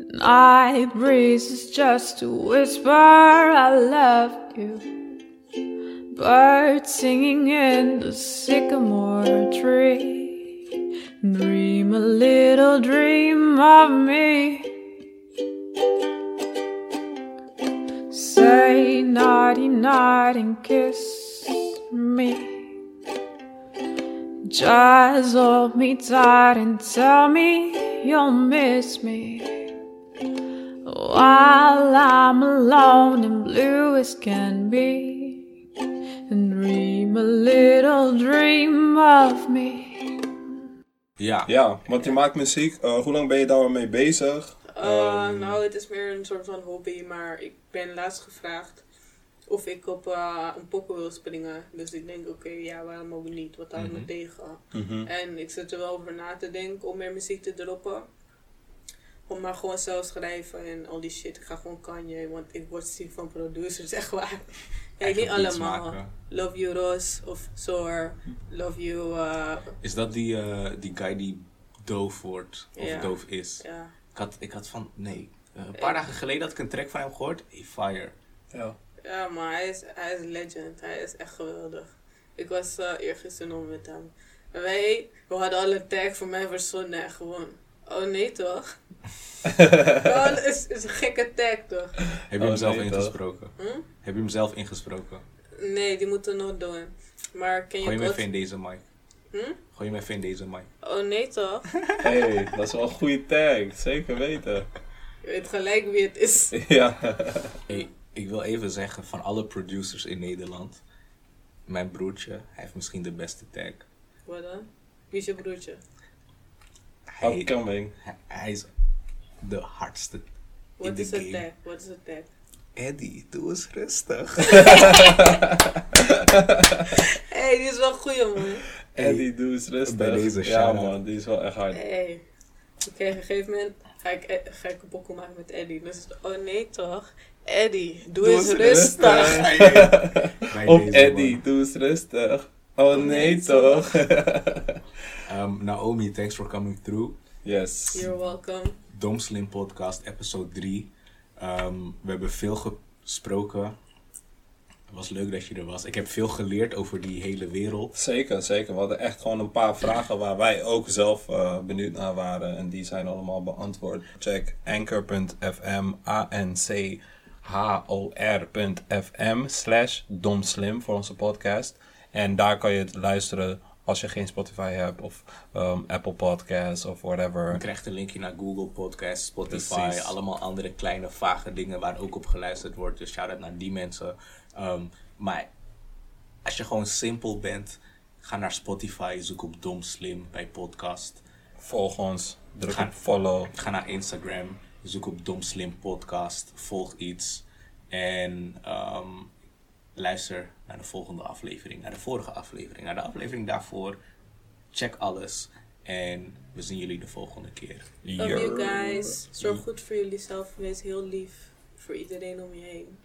Night breeze is just to whisper, I love you. Birds singing in the sycamore tree. Dream a little dream of me. Say naughty, naughty, and kiss me. Just hold me tight and tell me you'll miss me while I'm alone and blue as can be. And dream a little dream of me. Ja, Ja, want je maakt muziek. Eh, hoe lang ben je daarmee bezig? Uh, Ehm. nou, het is meer een soort van hobby, maar ik ben laatst gevraagd of ik op uh, een pokken wil springen. Dus ik denk, oké, ja, waarom ook niet? Wat houdt me Mhm. tegen? Mhm. En ik zit er wel over na te denken om meer muziek te droppen. Om maar gewoon zelf schrijven en al die shit. Ik ga gewoon Kanye, want ik word ziek van producers, <laughs> echt waar. Ja, niet allemaal. maken. Love You Ross of Soar. Love You, uh, Is dat die, eh, die guy die doof wordt? Of doof is? ja. Ik had, ik had van, nee. Eh, een paar dagen geleden had ik een track van hem gehoord. Hey, fire. Ja. Ja, maar hij is, hij is legend. Hij is echt geweldig. Ik was uh, eergisteren nog met hem. En wij, we hadden al een tag voor mij verzonnen en gewoon. Oh nee toch? <laughs> Gewoon, het is, is een gekke tag toch? Heb je Oh, hem zelf nee, toch? ingesproken? Hm? Heb je hem zelf ingesproken? Nee, die moeten we nog doen. Maar ken je Gooi God? even in deze mic. Hm? Gooi hem even in deze mic. Oh nee toch? <laughs> hey, dat is wel een goede tag. Zeker weten. Je weet gelijk wie het is. <laughs> ja. Hey, ik wil even zeggen, van alle producers in Nederland, mijn broertje, hij heeft misschien de beste tag. Wat dan? Wie is je broertje? Hij, Upcoming. hij, hij is de hardste. Wat de is een game. tag? Wat is een tag? Eddie, doe eens rustig. Hé, <laughs> hey, die is wel goed man. En die doe eens rustig. bij deze Ja man, die is wel echt hard. Hey. Oké, op een gegeven moment ga ik, eh, ga ik een pokoe maken met Eddie. Dus, oh nee toch? Eddie, doe, eens rustig. <laughs> Op Eddie, man. doe eens rustig. Oh nee nee, toch? <laughs> Um, Naomi, thanks for coming through. yes. You're welcome. Dom Slim Podcast, episode 3. Ehm, we hebben veel gesproken. Het was leuk dat je er was. Ik heb veel geleerd over die hele wereld. Zeker, zeker. We hadden echt gewoon een paar vragen waar wij ook zelf eh, benieuwd naar waren. En die zijn allemaal beantwoord. Check anchor.fm, A-N-C-H-O-R.fm slash domslim voor onze podcast. En daar kan je het luisteren als je geen Spotify hebt of ehm, Apple Podcasts of Je whatever. krijgt een linkje naar Google Podcasts, Spotify, Precies. allemaal andere kleine vage dingen waar ook op geluisterd wordt. Dus shout out naar die mensen. Ehm, maar als je gewoon simpel bent, ga naar Spotify, zoek op Dom Slim bij podcast. Volg ons, druk Ga- op follow. Ga naar Instagram, zoek op Dom Slim Podcast, volg iets en ehm, luister naar de volgende aflevering, naar de vorige aflevering, naar de aflevering daarvoor. Check alles en we zien jullie de volgende keer. Love you guys. Zorg goed voor jullie zelf. Wees heel lief voor iedereen om je heen.